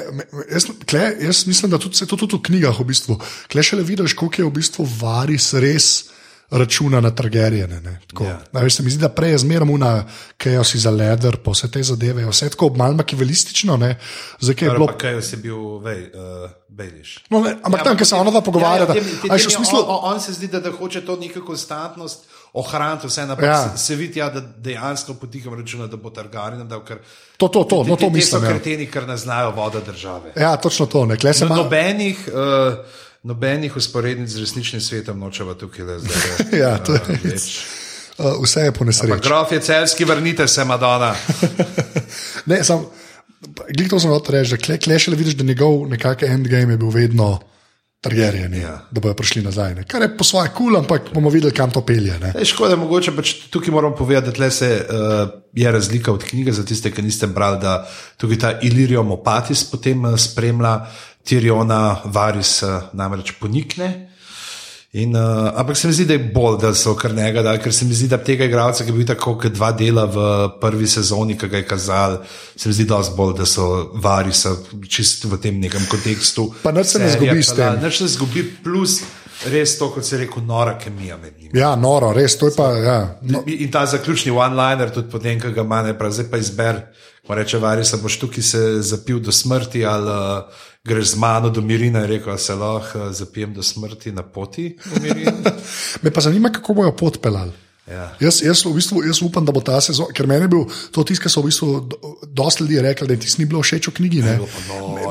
jaz, kle, jaz mislim, da tudi, se to tudi v knjigah v bistvu. Kle še le vidiš, koliko je v bistvu varis res računa na trgerjene. Ja. Ja. Veš, se mi zdi, da prej je zmeraj una, kaj jo si za leder, pa vse te zadeve, vse tako malo makivelistično. ne. Zdaj, je bilo Pa kaj si bil, vej, uh, Bejliš. No, ne, ampak ja, tam, kjer se ona dva pogovarjata, Ja, ja, tem- tem- a veš, v tem je smislu, on, on se zdi, da, da hoče to neko konstantnost ohraniti, vse naprej. Ja. Ja. Se, se vidi, ja, da dejansko potiham računa, da bo Targaryen dal, ker to, to, to, no, ti- to ti mislim. so Ja. kreteni, ker ne znajo voda države. ja, točno to. Ne, No, ma, nobenih, uh, nobenih usporednic z resničnim svetom nočeva tukaj le zdaj. Ja, to je uh, reči. uh, vse je po nesreči. Grof je celski, vrnite se, Madonna. ne, sam, glej, to sem hotel reči, da kle, kle še le vidiš, da njegov nekakšen endgame je bil vedno. Targerjen, ja. Da bodo prišli nazaj. Ne. Kar je po svoje kul, cool, ampak bomo videli, kam to pelje. E, škoda, mogoče pač tukaj moramo povedati, da se, uh, je razlika od knjige za tiste, ki niste brali, da tukaj ta Ilirium Opatis potem uh, spremlja Tiriona Varis, uh, namreč ponikne. In, uh, ampak se mi zdi, da je bolj, da so kar njega, da, ker se mi zdi, da tega igralca, ki je bil tako kot dva dela v prvi sezoni, ki ga je kazal, se mi zdi, da so bolj, da so varisa čist v tem nekem kontekstu. Pa ne se ne zgubi s tem. Ne se zgubi, plus res to, kot se rekel, nora kemija med njimi. Ja, noro, res to je pa. Ja, no. in, ta zaključni one-liner, tudi potem, ki ga ima, ne pravi, zdaj pa izber. Ko reče, varisa boš tukaj se zapil do smrti ali uh, greš z mano do Mirina in rekel, da se lahko zapijem do smrti na poti. Me pa zanima, kako bojo pot pelali. Ja. Jaz, jaz, v bistvu, jaz upam, da bo ta sezona, ker meni je bil to tisto, kar so v bistvu dosti ljudi rekli, da ti ni bilo všeč v knjigi.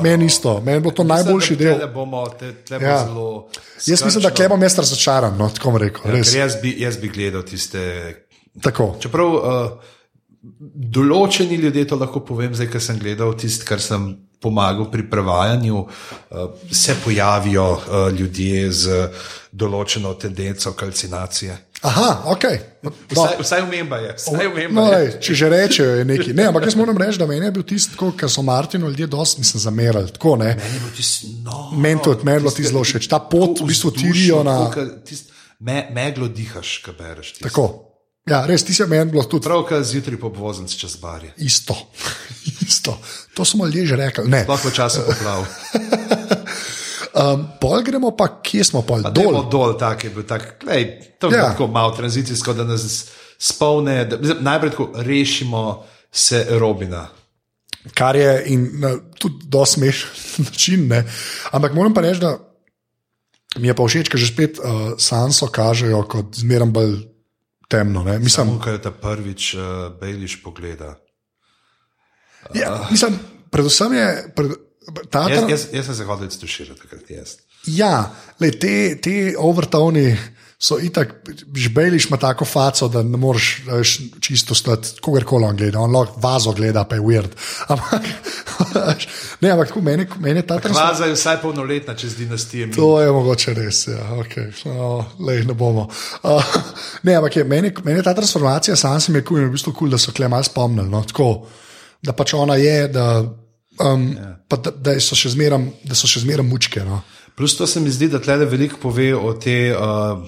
Meni isto, meni bo to mislim, najboljši del. Bomo, te, ja. Jaz mislim, da klemo mest razočaran, no, tako bom rekel. Ja, jaz, bi, jaz bi gledal tiste. Tako. Čeprav uh, določeni ljudje to lahko povem, zdaj, ker sem gledal tisto, kar sem pomagal pri prevajanju, uh, se pojavijo uh, ljudje z določeno tendenco kalcinacije. Aha, ok. No. Vsaj, vsaj umemba je. Vsaj umemba no, je. Če že rečejo, je nekaj. Ne, ampak jaz moram reči, da meni je bil tisti, kar so Martinu ljudje dosti nisem zamerali. Tako, meni je bil tisti, no. Meni to je bilo ti zelo všeč. Ta pot v bistvu tirijo na. Me, meglo dihaš, kaj bereš. Tisto. Tako. Ja, res ti se meni bilo tudi. Pravkar zjutraj po voznici čez barje. Isto. Isto. To smo ljudje že rekli. Sploh v času poplav. um, pol gremo pa, kje smo pol? Pa dol. dol, tak je bil tak. Lej, to je ja. tako malo tranzicijsko, da nas spomne, da najprej tako rešimo se Robina. Kar je in na, tudi do smešen način. Ne? Ampak moram pa reči, da mi je pa všeč, ker že spet uh, Sanso kažejo kot zmeraj bolj temno. Mislim, Samo, kaj je ta prvič uh, Bejliš pogleda. Uh. Ja, mislim, predvsem je. Pred, ta, jaz, jaz, jaz sem se hodil stuširati, takrat jaz. Ja, le, te, te overtoni so itak, žbeliš ima tako faco, da ne moreš veš, čisto stati, kogarkoli on gleda, on lahko vazo gleda, pa je weird. Ampak, ne, ampak tako meni, meni je ta transformacija. Vaza je vsaj polnoletna, čez dinastije. To je mogoče res, ja, ok, no, le, ne bomo. Uh, ne, ampak je, meni, meni je ta transformacija, sam sem je kul, v bistvu kul, da so kle malo spomnili, no, tako, da pač ona je, da, um, yeah. Ja. pa, da, da so še zmeraj mučke. No. Plus to se mi zdi, da tle veliko pove o tej uh,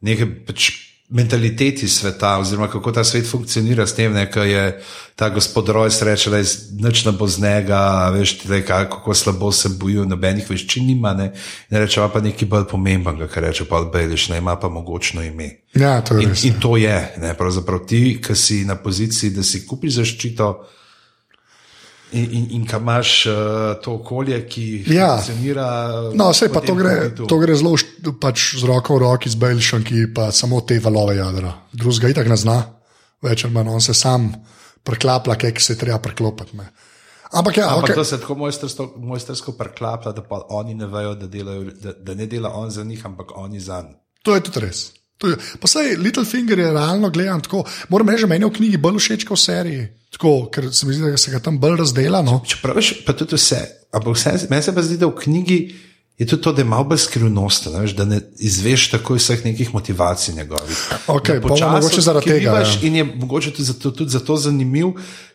neke pač mentaliteti sveta, oziroma kako ta svet funkcionira s tem, da je ta gospod Rojs reče, da je noč na boznega, veš, tle, kako slabo se bojijo, nobenih veščin nima, ne, ne reče pa nekaj bolj pomembnega, kar reče pa Bejliš, ne ima pa mogočno ime. Ja, to in, in to je, ne, pravzaprav ti, ki si na poziciji, da si kupiš zaščito. In, in, in kam imaš uh, to okolje, ki ja. funkcionira? No, vse pa to gre, to gre zelo pač z roko v roki, z Bejlišem, ki pa samo te valove jadra. Drugega itak ne zna, več ali manj on se sam preklapa, kaj se treba preklopiti. Ne. Ampak, ja, Ampak okay. to se tako mojstersko, mojstersko preklapa, da pa oni ne vejo, da, delajo, da, da ne dela on za njih, ampak oni za njih. To je tudi res. Posebej Littlefinger je realno gledan tako. Moram reči, meni je v knjigi bolj všeč kot v seriji. Tako, ker se mi zdi, da se ga tam bolj razdela. No. Čeprav veš, pa tudi vse. vse meni se pa zdi, da v knjigi je tudi to, da je malo bolj skrivnost, da ne izveš tako vseh nekih motivacij njegovih. Okay, mogoče zaradi tega. Ja. In je mogoče tudi zato, tudi zato zanimiv,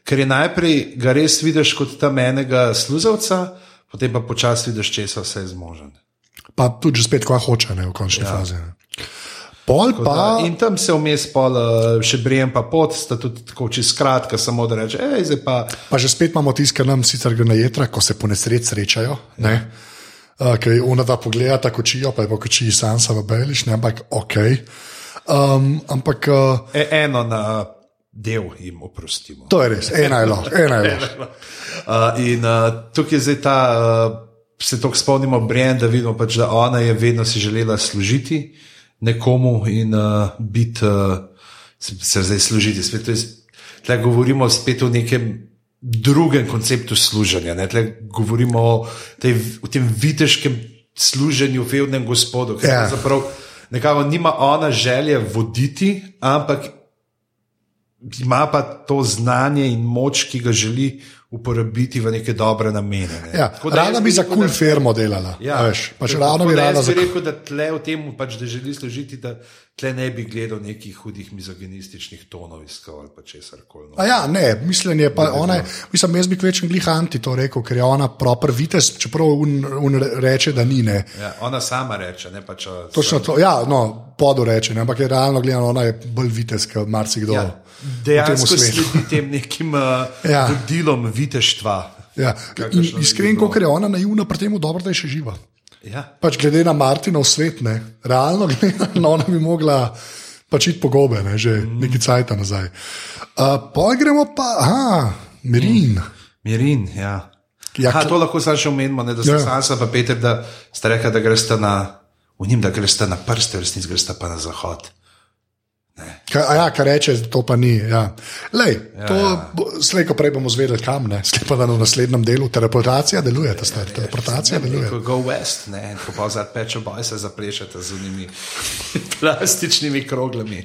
ker je najprej ga res vidiš kot tam enega sluzavca, potem pa počasi vidiš, če se vse zmožen. Pa tudi spet, ko hoče, ne v končni ja. fazi. Ne. Pol pa. Da, in tam se vmes pol, eh, še brijem, pa pot, sta tudi tako čez kratka, samo da reče, hej, zdaj pa. Pa že spet imamo tisto, kar nam sicer gre na jedra, ko se po nesreč srečajo. Ne? Uh, Ker ona da pogleda tako kočijo, pa je po kočiji sansa v Beliš, ne? ampak ok. Um, ampak. Uh, e, eno na del jim oprostimo. To je res, ena je lahko, ena je lahko. uh, in uh, tukaj je zdaj ta. Uh, Se tako spomnimo, Brian, da vidimo, pač, da ona je vedno si želela služiti nekomu in uh, biti, uh, se, zdaj služiti. Tukaj govorimo spet o nekem drugem konceptu služenja. Tukaj govorimo o, tej, o tem viteškem služenju, vednem gospodu, ki ja. zapravo nekako nima ona želje voditi, ampak ima pa to znanje in moč, ki ga želi uporabiti v neke dobre namene. Ne. Ja, Tako da jaz rada bi za kul da- firmo delala. Ja, a veš, pač tako ravno bi da rada jaz za bi rekel, da tle v tem, pač, da želi služiti, da tle ne bi gledal nekih hudih mizoginističnih tonov iskal ali pa česar koli. No. A ja, ne, mislim, je pa ona, je- mislim, jaz bi kvečem glih anti to rekel, ker je ona proper vites, čeprav un, un reče, da ni ne. Ja, ona sama reče, ne pa če. Točno to, ja, no, podu reče, ne, ampak je realno gledano, ona je bolj vites, kot marsikdo. Ja, dejansko sledi tem nekim uh, Ja. vodilom viteštva. Ja. In Kakršno iskren, bi bilo. kot je ona naivna, pri tem dobro, da je še živa. Ja. Pač glede na Martinov svet, ne, realno gledano, ona bi mogla pač iti po gobe, ne, že mm. nekaj cajta nazaj. Uh, Poj gremo pa, aha, Mirin. Mm. Mirin, ja. Ja, ha, kl- to lahko samo še omenimo, ne, da ste Ja. Sansa pa Peter, da ste rekli, da greste na, v njim, da greste na prste, v resnici greste pa na zahod. Ka, ja, kar reče, to pa ni. Ja. Lej, ja, to ja. slej, ko prej bomo zvedeli, kam ne. Sklepa, da na naslednjem delu teleportacija deluje, ta stvar. Teleportacija deluje. Ko go west, ne, ko pa zadaj pečo boj se zaplešete z unimi plastičnimi kroglami.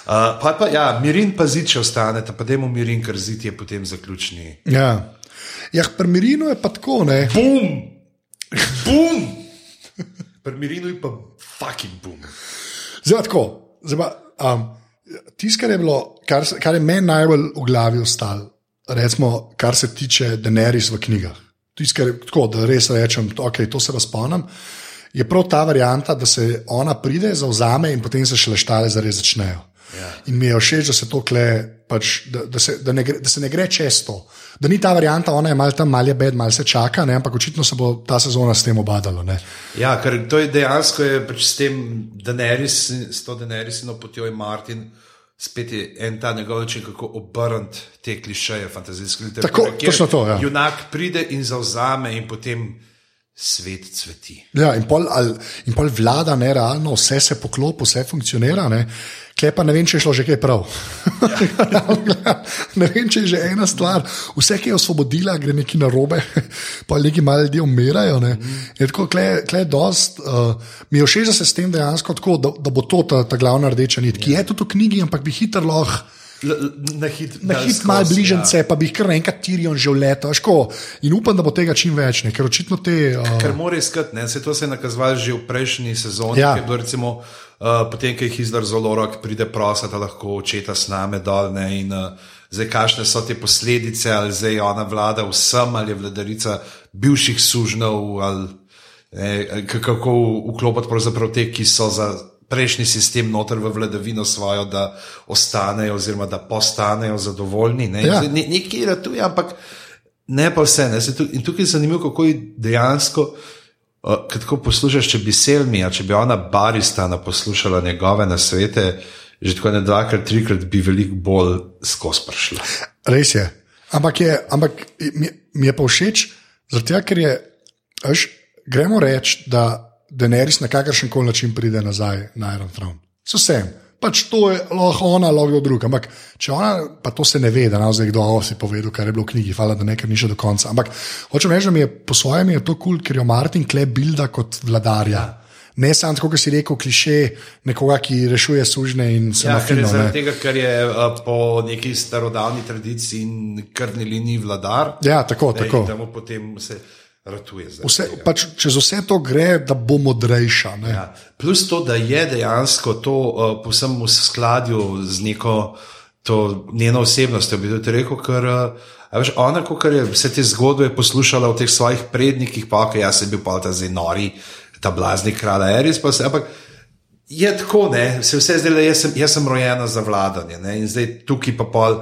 Uh, pa, pa, ja, mirin pa zid, če ostanete, pa dajmo mirin, ker zid je potem zaključni. Ja, ja pri Mirinu je pa tako, ne. Bum! Bum! Pri mirinu je pa fucking bum. Zdaj tako. Zdaj pa, um, Kar je bilo, kar, kar je meni najbolj v glavi ostalo, recimo, kar se tiče Daenerys v knjigah. Tisto, kar je tako, da res rečem, okay, to se razponem, je prav ta varianta, da se ona pride, zauzame in potem se šele štale zares začnejo. Ja. In mi je všeč, da se to kle, pač, da, da, se, da, ne gre, da se ne gre čez to. Da ni ta varianta, ona je malo tam, malo je bed, malo se čaka, ne, ampak očitno se bo ta sezona s tem obadala. Ne. Ja, ker to je dejansko je pač s tem Daenerys, s to Daenerysino potjo je Martin. Spet je en ta njegov način, kako obrniti te klišeje fantazijske literature. Tako, točno to, ja. Junak pride in zauzame, in potem svet cveti. Ja, in pol, ali, in pol vlada nerealno, vse se poklopi, vse funkcionira. Ne? Kje pa ne vem, če je šlo že kaj prav. Ja. ne vem, če je že ena stvar, vse, ki je osvobodila, gre neki narobe, pa neki mali ljudje umirajo. Ne? Je Tako, kle, kle dost, uh, mi je všeč, da se s tem dejansko tako, da, da bo to ta, ta glavna rdeča nit, ki je tudi v knjigi, ampak bi hitro lahko. Na hit, Na dal hit skozi, malo bližnjice, ja. pa bi jih kar enkrat Tirion že vletel. In upam, da bo tega čim več, ne? ker očitno te. Uh, Ker mora iskati, ne, se to se je nakazovalo že v prejšnji sezoni, Ja. ki je bilo recimo, uh, potem, ko jih izdar zelo rok, pride prosa, da lahko očeta s nami dol. Ne, in, uh, zdaj, kakšne so te posledice, ali zdaj ona vlada vsem, ali je vladarica bivših sužnjev, ali ne, kako vklopiti te, ki so za. Prejšnji sistem noter v vladavino svojo, da ostanejo, oziroma da postanejo zadovoljni. Ne? Ja. Ne, nekaj ratuje, ampak ne pa vse. Ne? Tu- In tukaj je zanimivo, kako je dejansko, uh, ko tako poslušaš, če bi Selmija, če bi ona baristana poslušala njegove nasvete, že tako ne dvakrat, trikrat bi veliko bolj skozi prišla. Res je. Ampak, je, ampak mi, mi je pa všeč, zato ker je, veš, gremo reči, da Daenerys na kakršen koli način pride nazaj na Iron Throne. S vsem. Pač to je lahko ona, lahko kdo drug. Ampak če ona, pa to se ne ve, da nam zdaj kdo o, si povedal, kar je bilo v knjigi, hvala, da nekaj ni še do konca. Ampak hočem reči, da mi je po svojem je to kul, cool, ker jo Martin Kle bilda kot vladarja. Ne samo tako, kot si rekel, kliše nekoga, ki rešuje sužne in se Ja, nafino. zaradi ne. tega, ker je uh, po neki starodavni tradiciji in krvni liniji vladar. Ja, tako, ne, tako. potem se ratuje. zaradi Vse, pač, čez vse to gre, da bo modrejša. Ne? Ja. Plus to, da je dejansko to uh, povsem v skladju z neko to njeno osebnostjo, bi tudi rekel, ker uh, veš, ona, ko je vse te zgodbe poslušala v teh svojih prednikih, pa ok, jaz sem bil pa ta zdaj nori, ta blazni kralj Eris, pa se, ampak je tako, ne, se vse zdaj, da jaz sem, jaz sem rojena za vladanje ne, in zdaj tukaj pa pol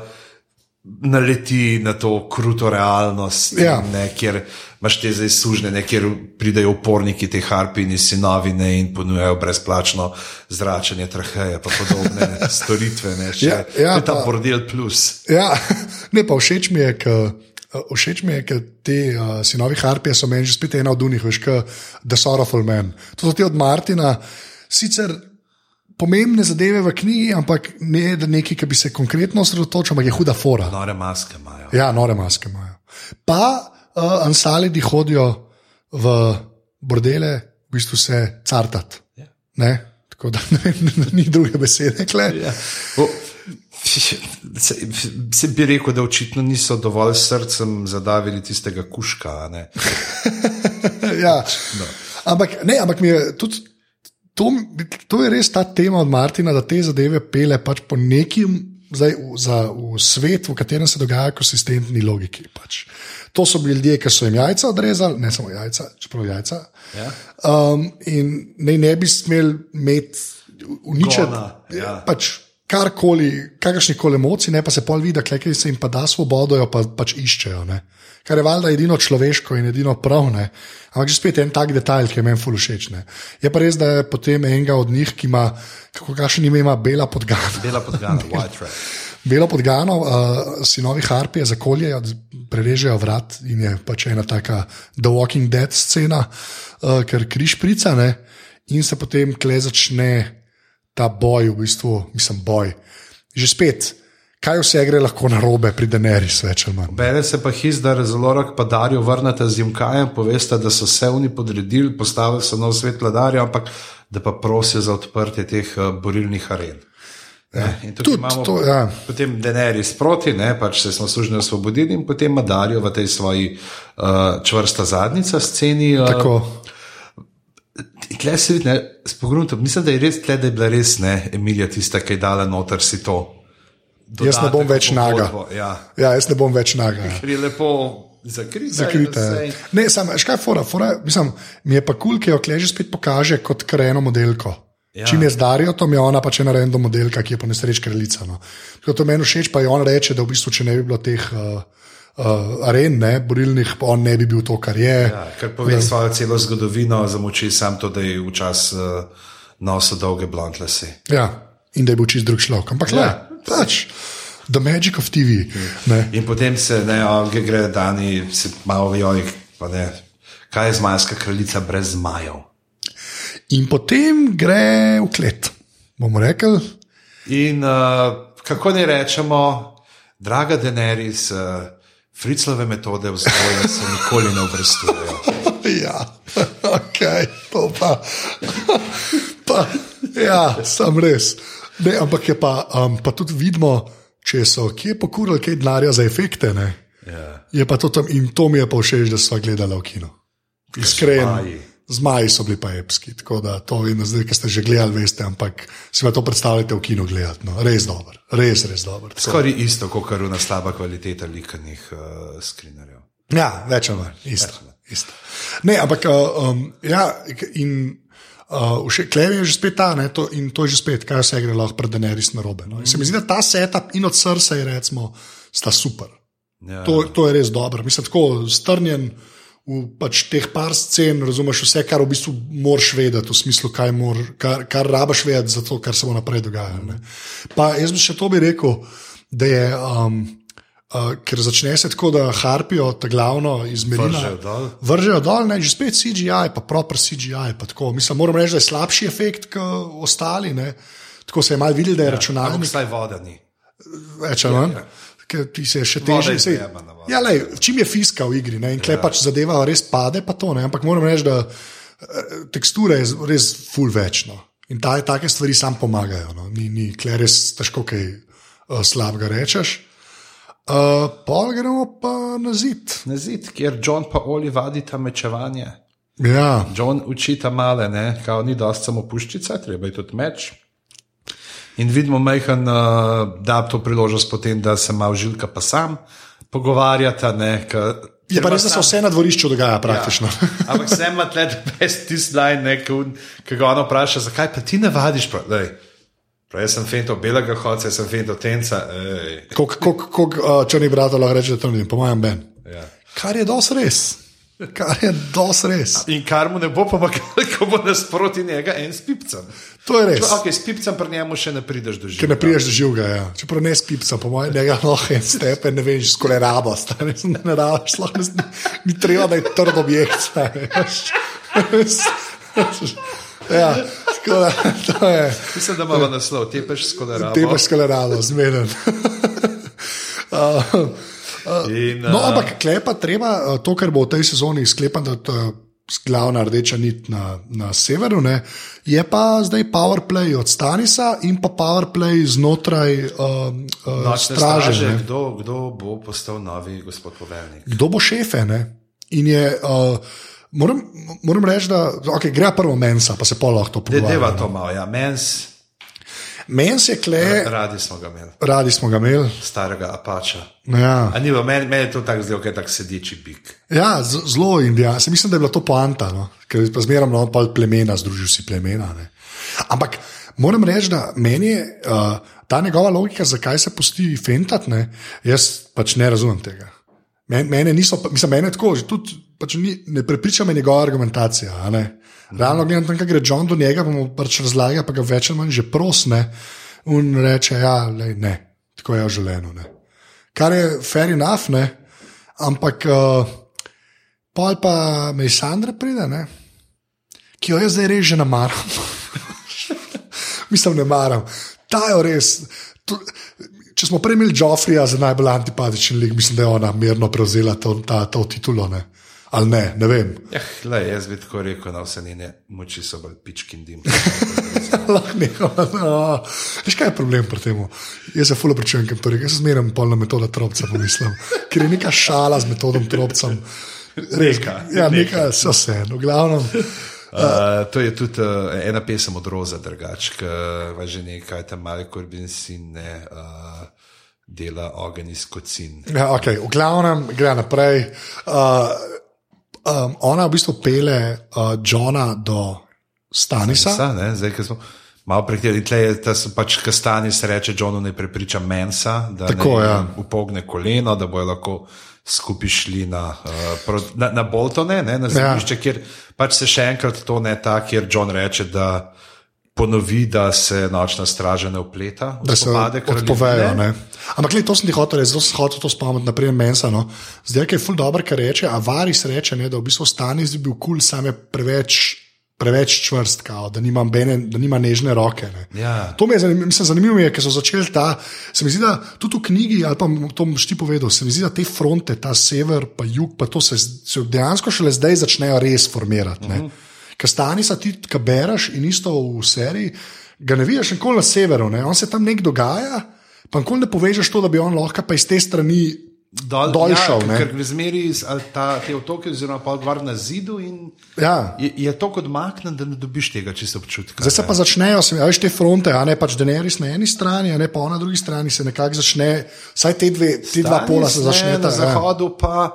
naleti na to kruto realnost, Ja. ne, kjer imaš te zdaj sužne, ne, kjer pridejo uporniki te harpini, sinovi ne, in ponujajo brezplačno zračenje traheje, pa podobne ne, storitve. Ne, še, Ja, ja, to je ta pa- bordel plus. Ja, ne, pa všeč mi je, ker. Všeč mi je, ker ti uh, sinovi Harpije so meni že spet ena od unih, veš, kot The Sorrowful Man. To so ti od Martina, sicer pomembne zadeve v knjigi, ampak ne da neki, ki bi se konkretno osredotočil, ampak je huda fora. Nore maske imajo. Ja, nore maske imajo. Pa uh, ansalidi hodijo v bordele, v bistvu se cartat. Ja. Ne? Tako da ne vem, ni druge besede. kle. Ja. O, Se, se bi rekel, da očitno niso dovolj srcem zadavili tistega kuška. ne. ja. no. ampak, ne, ampak mi je tudi. To, to je res ta tema od Martina, da te zadeve pele pač po nekim, zdaj, v, za, v svet, v katerem se dogajajo konsistentni logiki. Pač. To so bili ljudje, ki so jim jajca odrezali, ne samo jajca, čeprav jajca. Ja. Um, in ne, ne bi smeli imeti uničiti. Gona, ja. Pač karkoli, kakršnih koli emocij, ne pa se pol vidi, da se jim pa da svobodo, jo pa pač iščejo. Ne. Kar je valjda edino človeško in edino prav. Ne. Ampak že spet en tak detajl, ki je meni ful všeč. Ne. Je pa res, da je potem enega od njih, ki ima, kako kakšen ime ima, bela podgana. Bela podgana, white rat. Belo podgano, uh, sinovi Harpije zakoljejo, prerežejo vrat in je pač ena taka The Walking Dead scena, uh, ker križ pricane in se potem kle začne ta boj, v bistvu, mislim, boj. Že spet, kaj vse gre lahko na robe pri Denerys, več ali manj. Bere se pa his, da Rezolorok pa Darijo vrnete z Jimkajem, poveste, da so se oni podredili, postavili so nov svet vladarja, ampak da pa prosijo za odprtje teh uh, borilnih aren. Ja, tukaj Tudi imamo to, ja. potem Denerys proti, ne, pač se smo služno osvobodili in potem Madarijo v tej svoji uh, čvrsta zadnica sceni. Uh, Tako, Tle se vidi, ne, s pogledom, mislim, da je res tle, da je bila res ne, Emilija tista, ki je dala noter si to. Jaz ne bom dodatek več naga. pogodbo, Ja, ja, jaz ne bom več naga. Ker je lepo zakrita. Zakrita. in Ja. Ne, samo, škaj je fora, fora, mislim, mi je pa kul, cool, ki jo kleže spet pokaže kot krajeno modelko. Ja. Čim je zdarijo, to je ona pač ena random modelka, ki je po nesreč kraljica. No. Tako to meni všeč, pa je on reče, da v bistvu, če ne bi bilo teh uh, uh, aren, ne, borilnih, pa on ne bi bil to, kar je. Ja, ker pove svojo celo zgodovino, zamoči sam to, da je včasih uh, nosil dolge blond lase. Ja. In da je bil čist drug človek. Ampak ja. Le, pač, the magic of TV. Ne. In potem se ne, on gre- dani, se malo vijoli, ne. Kaj je zmajska kraljica brez zmajev? In potem gre v klet, bomo rekli. In uh, kako ne rečemo, draga Denerys, uh, friclove metode vzgoja se nikoli ne obrestujejo. Ja, ok, to pa. pa ja, sam res. Ne, ampak je pa, um, pa tudi vidimo, če so kje pokurili kaj denarja za efekte. Ne? Ja. Je pa to tam in to mi je pa všeč, da smo gledali v kino. Iskreno. Zmaji. So bili pa epski, tako da to vedno zdaj, ki ste že gledali, veste, ampak si pa to predstavljate v kinu gledati. No. Res dober, res, res dober. Skoraj isto, kot kar una slaba kvaliteta likanih uh, skrinerjev. Ja, več ali manj, isto. isto. Ne, ampak uh, um, ja, in uh, še Klev je že spet ta, ne, to, in to je že spet, kaj vse gre lahko pred Denerys na robe. No. In Se mi zdi, da ta setup in od srca je, recimo, sta super. Ja. To, to je res dobro. Mislim, tako strnjen v pač teh par scen, razumeš vse, kar v bistvu moraš vedeti, v smislu, kaj mor, kar, kar rabaš vedeti za to, kar se bo naprej dogajalo. Pa jaz bi še to bi rekel, da je. Um, Uh, ker začne se tako, da harpijo ta glavno izmerila. Vržejo dol. Vržejo dol, ne, že spet CGI, pa proper CGI. Pa tako. Mislim, moram reči, da je slabši efekt kot ostali. Ne. Tako se je mal videl, da je ja, Ampak računalnik vsaj voda ni. več ali manj. Ker ti se še teže. sej- voda. Ja, lej, čim je fiska v igri ne, in klej ja. pač zadeva res pade, pa to ne. Ampak moram reči, da eh, tekstura je res full večno. In ta, take stvari sam pomagajo. No. Ni, ni klej res težko kaj uh, slabega rečeš. Uh, pol gremo pa na zid. Na zid, kjer John pa Oli vadita mečevanje. Ja, John učita male, ne, kao ni dosti samo puščica, treba je tudi meč. In vidimo, majhen uh, da to priložnost potem, da se malo žilka pa sam pogovarjata. Ne, ka, je pa res, da se vse na dvorišču dogaja praktično. Ja. Ampak sem ima tle best tisti line, ki ga ona vpraša, zakaj pa ti ne vadiš? Prav, lej, prav, jaz sem fento belega hodca, jaz sem fento tenca. Kako uh, črni brat lahko reče, da to ni, po mojem, Ben. Ja. Kar je dos res. Kar je dos res. In kar mu ne bo pomagalo, ko bo nasproti njega en s pipcem. To je res. Okay, s pipcem pri njemu še ne prideš do Ker življenja. ne priješ do živega, ja. čeprav ne spipca, po mojem, njega lahko en stepen, ne vem, skole rabo, stari, ne, ne rabiš, lahko ne, ni treba, da je trd objekt. veš. ja, to je. Mislim, da imamo naslov, tepeš s kolerabo. Te pa skole rabo, zmeden. Uh, In, No, uh, ampak klepa treba uh, to, kar bo v tej sezoni sklepan, da uh, glavna rdeča nit na, na severu, ne, je pa zdaj PowerPlay od Stanisa in pa PowerPlay znotraj uh, uh, straže. straže, ne. kdo, kdo bo postal novi gospod poveljnik? Kdo bo šefe? Ne? In je. Uh, Moram, moram reči, da okay, gre prvo mensa, pa se pa lahko to Deva pogovarjamo. to malo, ja, mens, Mens je kle, radi smo ga imeli, radi smo ga imeli. starega apača. Ja, A ni bilo, meni, meni je to tako zdelo, kot je tak sedeči bik. ja zelo indijansko. Mislim, da je bila to poanta, no? ker je pa zmeraj no, pol plemena, združil si plemena. Ne? Ampak moram reči, da meni je uh, ta njegova logika, zakaj se pusti fentati, ne? jaz pač ne razumem tega. Men- Mene niso, mislim, mene tako, že tudi pač ni, ne prepriča me njegova argumentacija. Realno gledam, tam, kaj gre John do njega, pa mu pač razlaga, pa ga več ali manj že prosne in reče, ja, lej, ne, tako je življenju. Ne. Kar je fair enough, ne, ampak uh, pol pa Mejsandra pride, ne, ki jo jaz zdaj res že ne maram. mislim, ne maram. Ta je res. To, če smo prej imeli Joffrija za najbolj antipatičen lik, mislim, da je ona mirno prevzela to, ta, to titulo. Ne? Ali ne, ne vem. Ja, le, jaz bi tako rekel, da vse njene moči so bolj pički in dim. Lahko nekaj. No. Veš, kaj je problem pri tem? Jaz se fulno pričujem, ker to rekel. Jaz zmeraj polna metoda tropca, pomislim. Ker je neka šala z metodom tropcem. Neka, Ja, neka, so vse. V glavnem. Uh, to je tudi uh, ena pesem od Roza, drugač, ki že nekaj tam mali korbin sin ne uh, dela ogenj iz kocin. Ja, okay. V glavnem gre naprej. Uh, um, ona v bistvu pele uh, Johna do Stanisa. Sa, ne, zdaj, smo malo prehteli, tle je ta pač kastani se reče, Johnu ne prepriča mensa, da Tako, ne ja. upogne koleno, da bojo lahko skupaj šli na, uh, na, na Boltone, ne, na zemljišče, ja. kjer pač se še enkrat to ne ta, kjer John reče, da ponovi, da se nočna straža ne upleta. Da se odpovejo. ne. Ampak, gled, to sem ti hotel reči, zelo sem hotel to spomniti, naprej mensa. No. Zdaj, ki je ful dobro, kar reče, a varis reče, ne, da v bistvu Stanis bi bil kul, cool, sam je preveč. Preveč čvrst, kao, da, nima bene, da nima nežne roke. Ne. Ja. To mi je zanimivo, mislim, zanimivo je, ker so začeli ta. Se mi zdi, da tudi v knjigi, ali pa to boš ti povedal, se mi zdi, da te fronte, ta sever, pa jug, pa to se, se dejansko šele zdaj začnejo res formirati. Uh -huh. Ker stani sa ti, ki bereš in isto v seriji, ga ne vidiš nikoli na severu, ne. on se tam nek dogaja, pa nikoli ne povežeš to, da bi on lahko pa iz te strani. Dol, dol ja, šel, ne. ker gre zmeri ta, te otoke, oziroma pa gor na zidu. Ja. je, je to kot maknen, da ne dobiš tega čisto občutka. Zdaj se pa začnejo, se veš, te fronte, a ne pač Daenerys na eni strani, a ne pa na drugi strani, se nekako začne, vsaj te, dve, te dva pola se začneta. Na ja. zahodu pa,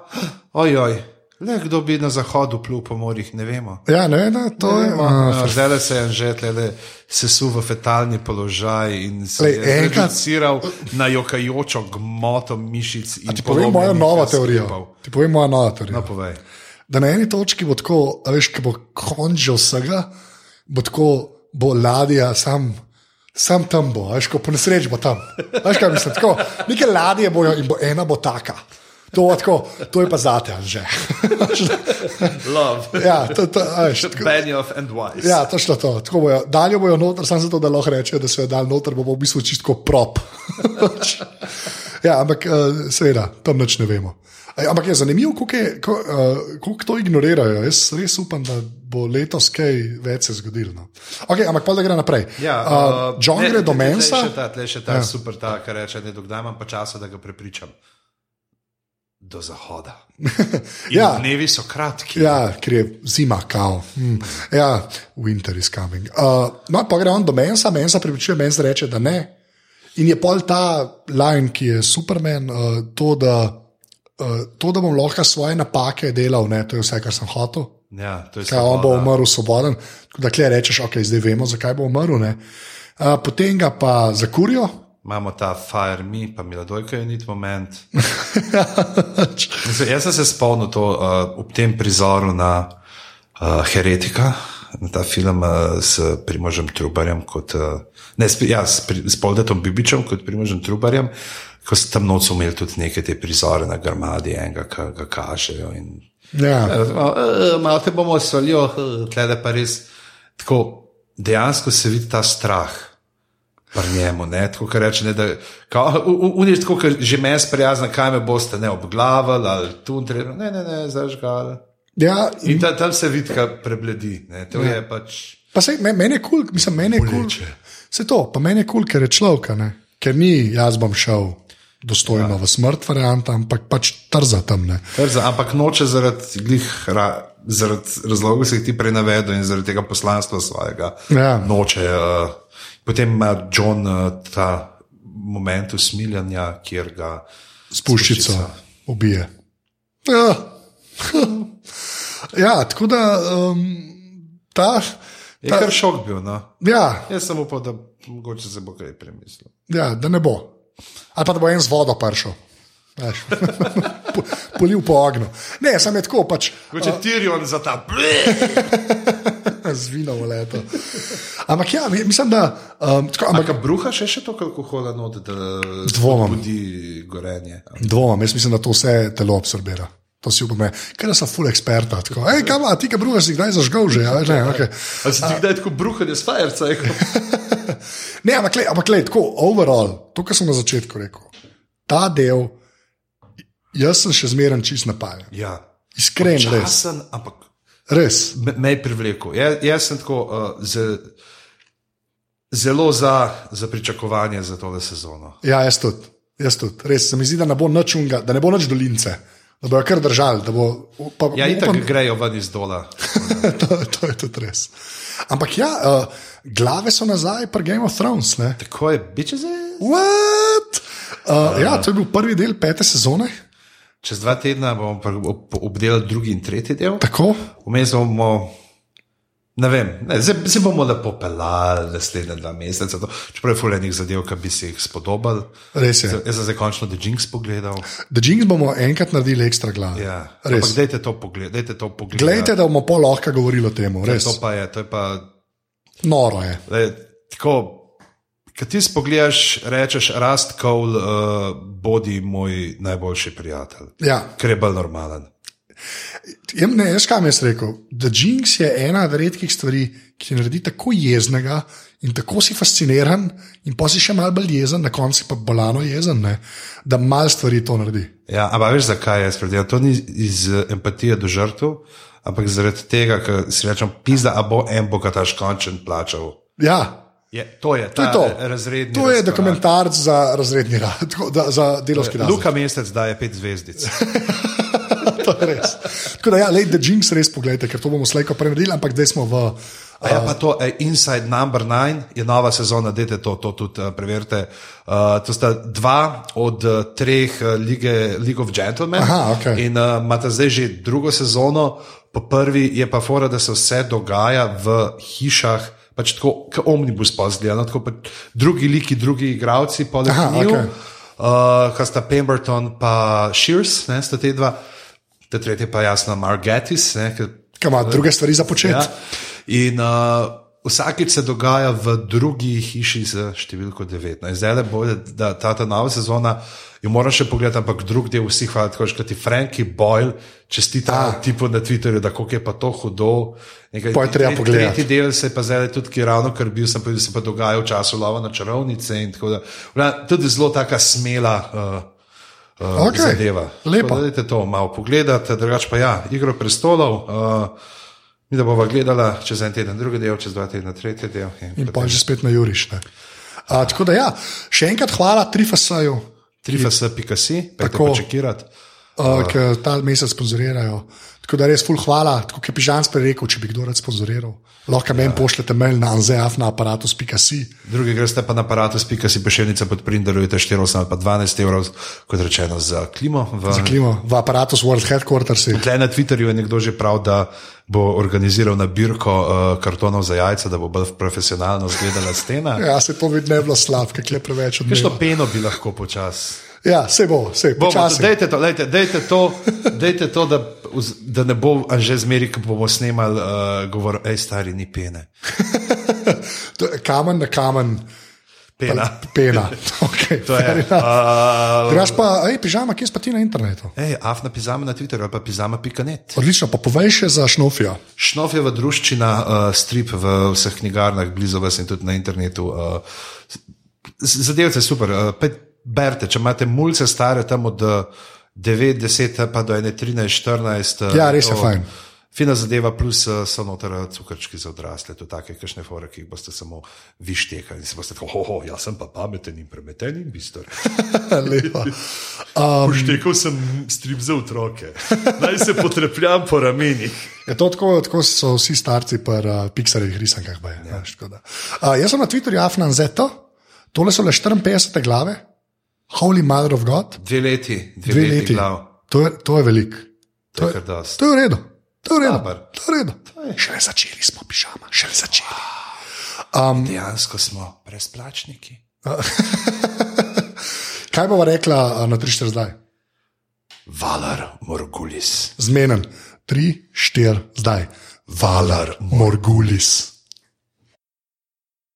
ojoj, le kdo bi na zahodu plul po morjih, ne vemo. Ja, ne, ne, to je. a, Zdaj se je že tlele sesul v fetalni položaj in se Glej, je reduciral na jokajočo gmoto mišic. Ti povem mojo novo teorijo. Ti povem mojo novo teorijo. No, povej. Da na eni točki bo tako, veš, ki bo konč vsega, bo tako, bo ladja sam. Sam tam bo, veš, ko po nesreči bo tam. Veš, kaj mislim, tako, neke ladje bojo in bo ena bo taka. To, tako, to je pa zate, že. Love, ja, to, to, a veš, tako, Benioff and Wise. ja, točno to. Tako bojo, dalje bojo noter, samo zato, da lahko rečejo, da so jo dal noter, bo, bo v bistvu čisto prop. ja, ampak uh, seveda, tam nič ne vemo. Ampak je zanimivo, kako, je, uh, kako to ignorirajo. Jaz res upam, da bo letos kaj več se zgodilo. No. Okay, ampak pa da gre naprej. Ja, uh, John ne, gre do tle- tle Mensa. Še ta, tle še ta ja. super, ta, kar reče, da imam pa časa, da ga prepričam. Do zahoda. Ja. Dnevi so kratki. Ja, ker je zima, kao. Hm. Ja, winter is coming. Uh, no, pa gre on do Mensa, Mensa pripričuje, Mens reče, da ne. In je pol ta line, ki je Superman, uh, to, da, uh, to, da bom lahko svoje napake delal, ne, to je vse, kar sem hotel. Ja, to je Kaj, on bo umrl svoboden. Tako Da klej rečeš, ok, zdaj vemo, zakaj bo umrl. ne. Uh, potem ga pa zakurijo. Imamo ta Fire Me, pa Miladojka je nit moment. Mislim, jaz sem se spomnil to uh, ob tem prizoru na uh, Heretika, na ta film uh, s Primožem Trubarjem, kot, uh, ne, s, ja, s, pri- s Poldetom Bibičem kot Primožem Trubarjem, ko so tam noč imeli tudi neke te prizore na grmadi, enega, ki ga kažejo. In, Ja. Uh, malo te bomo solijo, tle pa res tako dejansko se vidi ta strah. Pri njemu, ne, tako kot reče, ne, da uniš tako, kot že mes prijazna, kaj me boste ne obglavili ali tu, ne, ne, ne, zažgali. Ja, In ta, tam se vidi, kaj prebledi. Ne. To je pač. Pa sej, me- meni je kul, cool, mislim, meni je kul. Cool, se to, pa meni je kul, cool, ker je človek, ne? ker ni jaz bom šel dostojno ja. v smrt, varianta, ampak pač trza tam. Ne? Trza, ampak noče zaradi, glih, ra, zaradi razlogov, ki si jih ti prej navedel in zaradi tega poslanstva svojega. Ja. Noče. Uh, potem ima John uh, ta moment usmiljanja, kjer ga Spuščico ubije. Ja, ja tako da um, ta. Je kar šok bil. No? Ja, Jaz sem upal, da mogoče se bo kaj premislil. ja, da ne bo. Ali pa da bo en z vodo prišel. Veš. Po- Polil po ognju. Ne, sem je tako, pač Kot je Tirion za ta. z vino v leto. Ampak ja, mi- mislim, da. Um, tako, ampak, Ampak bruha še, še toliko alkohola not, da Dvomim. budi gorenje. Dvomim, jaz mislim, da to vse telo absorbira. To si upam, ker so full experta. Tako, hej, kam, a ti, ki bruha, si kdaj zažgal že? Ja, ne, okay. A si ti kdaj tako bruhanje s fajerca? ne, ampak, lej, ampak lej, tako, overall, to, kar sem na začetku rekel, ta del, jaz sem še zmeren čist napajen. Ja. Iskren, res. Časen, ampak res. me, me je privlekel. Jaz, jaz sem tako uh, ze, zelo za, za pričakovanje za tole sezono. Ja, jaz tudi. Jaz tudi. Res se mi zdi, da ne bo nič unga, da ne bo nič dolince. Da bojo kar držali, da bo. Pa, Ja, in tako grejo ven iz dola. to, to je tudi res. Ampak ja, uh, glave so nazaj pri Game of Thrones. Ne? Tako je, biče zdaj. What? Uh, ja, to je bil prvi del pete sezone. Čez dva tedna bomo obdelali drugi in tretji del. Tako? Vmes bomo, ne vem, ne, zdaj se bomo lepo pelali naslednje dva meseca. To, čeprav je fulejnih zadev, ki bi si jih spodobali. Res je. Jaz sem zdaj končno The Jinx pogledal. The Jinx bomo enkrat naredili ekstra glas. Ja. Res. Ampak dajte to pogledati. To pogledati. Glejte, da bomo pol lahko govorili o tem. Res. To pa je, to je pa Noro je. Le, tako, kad ti spogledaš, rečeš, Rast Cole, uh, bodi moj najboljši prijatelj, Ja. ker je bolj normalen. Ja, Ne, jaz kam jaz rekel. The Jinx je ena od redkih stvari, ki te naredi tako jeznega in tako si fasciniran, in pa si še malo bolj jezen, na koncu pa bolano jezen, ne? da malo stvari to naredi. Ja, ampak veš, zakaj jaz predelam? To ni iz eh, empatije do žrtev, ampak zaradi tega, ker si rečem, pizda, a bo en bogataš končen plačal. Ja, Je, to je, to je to. razredni. To je razkorak. dokumentarc za razredni rad, za delovski razred. Luka Mesec daje pet zvezdic. to je res. Tako da, ja, lej, The Jinx res pogledajte, ker to bomo slejko prenaredili, ampak zdaj smo v. A ja, pa to je Inside Number 9, je nova sezona, dajte to, to tudi uh, preverite. Uh, to sta dva od uh, treh uh, lige, League of Gentlemen. Aha, okej. In uh, imate zdaj že drugo sezono, po prvi je pa fora, da se vse dogaja v hišah. Pač tako, kot omnibus pozgleda, no, tako pa drugi liki, drugi igravci, poleg Aha, njih, okej. uh, kaj sta Pemberton pa Shears, ne, sta te dva, te tretje pa jasno Margetis, ne, ki ima druge stvari za početi? Ja. In uh, vsakeč se dogaja v drugi hiši z številko 19. Zdaj le bo, da ta, ta nova sezona, jo moram še pogledati, ampak drug del vsi hvala, tako kot ti Frankie Boyle, čestita tipu na Twitterju, da kako je pa to hudo. Nekaj, Pol je treba pogledati. Tretji del se je pa zdaj tudi, ki ravno kar bil, sem povedal, da se pa dogaja v času lova na čarovnice in tako da. Tudi zelo taka smela. Uh, Uh, Okej, zadeva. lepo. Dajte to malo pogledati, drugače pa ja, Igro prestolov. Uh, mi da bomo gledala čez en teden, drugi del, čez dva tedna, tretji del. In pa že spet na Juriš. ne. A, tako da, ja, še enkrat hvala Trifasaju, Trifas.si, pejte Tako. pa čekirati. Uh, ki ta mesec sponzorirajo. Tako da res ful hvala, tako kot je Pižan sprej rekel, če bi kdo rad sponzoriral. Lahko ja. meni pošljete mail na anzeaf na aparatus.si. Drugi greste pa na aparatus.si pošiljnica pod printerujete 4 ali pa 12 evrov, kot rečeno, za klimo. V, Za klimo v aparatus World Headquarters. Tle na Twitterju je nekdo že prav, da bo organiziral nabirko uh, kartonov za jajca, da bo bolj profesionalno izgledala stena. Ja, se to vidi ne bilo slab, ker je preveč odvisno. Kakšno peno bi lahko počasi. Ja, se bo, se bo. Dajte to, dajte, dajte to, dajte to da, da ne bo že zmeri, ko bomo snemali, uh, govor, hej, stari, ni pene. To Kamen na kamen, Pena. pena. Okay, To je. Uh, Graš pa, hej, pižama, kje si pa ti na internetu? Ej, afna pizama na Twitterju ali pa pizama.net. Odlično, pa povej še za šnofijo. Šnofjeva druščina, uh, strip v vseh knjigarnah, blizu vas in tudi na internetu. Uh, Zadevce super. Uh, pet- berite, če imate mulce stare tam od uh, 9, 10, pa do 1, 13, 14. Ja, res je to- fajn. Fina zadeva, plus uh, so noter eh, cukrčki za odrasle, to take kakšne fore, ki jih boste samo vi štekali in si boste tako, oh, oh, jaz sem pa pameten in premeten in bister. Lepo. Um, Štekal sem strip za otroke, naj se potrepljam po ramenih. je to tako, tako so vsi starci pri uh, Pixarjevih risankah. baje, Ja. Uh, jaz sem na Twitterju Afnan Zeto, tole so le 54 glave, Holy Mother of God, Dve leti, dve, dve leti, leti. To je, to je veliko. To je. To je v redu. To je v redu. To je v redu. Šele začeli smo, pižama, šele začeli. Dejansko smo brezplačniki. Kaj bova rekla na 3-4 zdaj? Valar Morgulis. Zmenen. 3-4 zdaj. Valar Morgulis.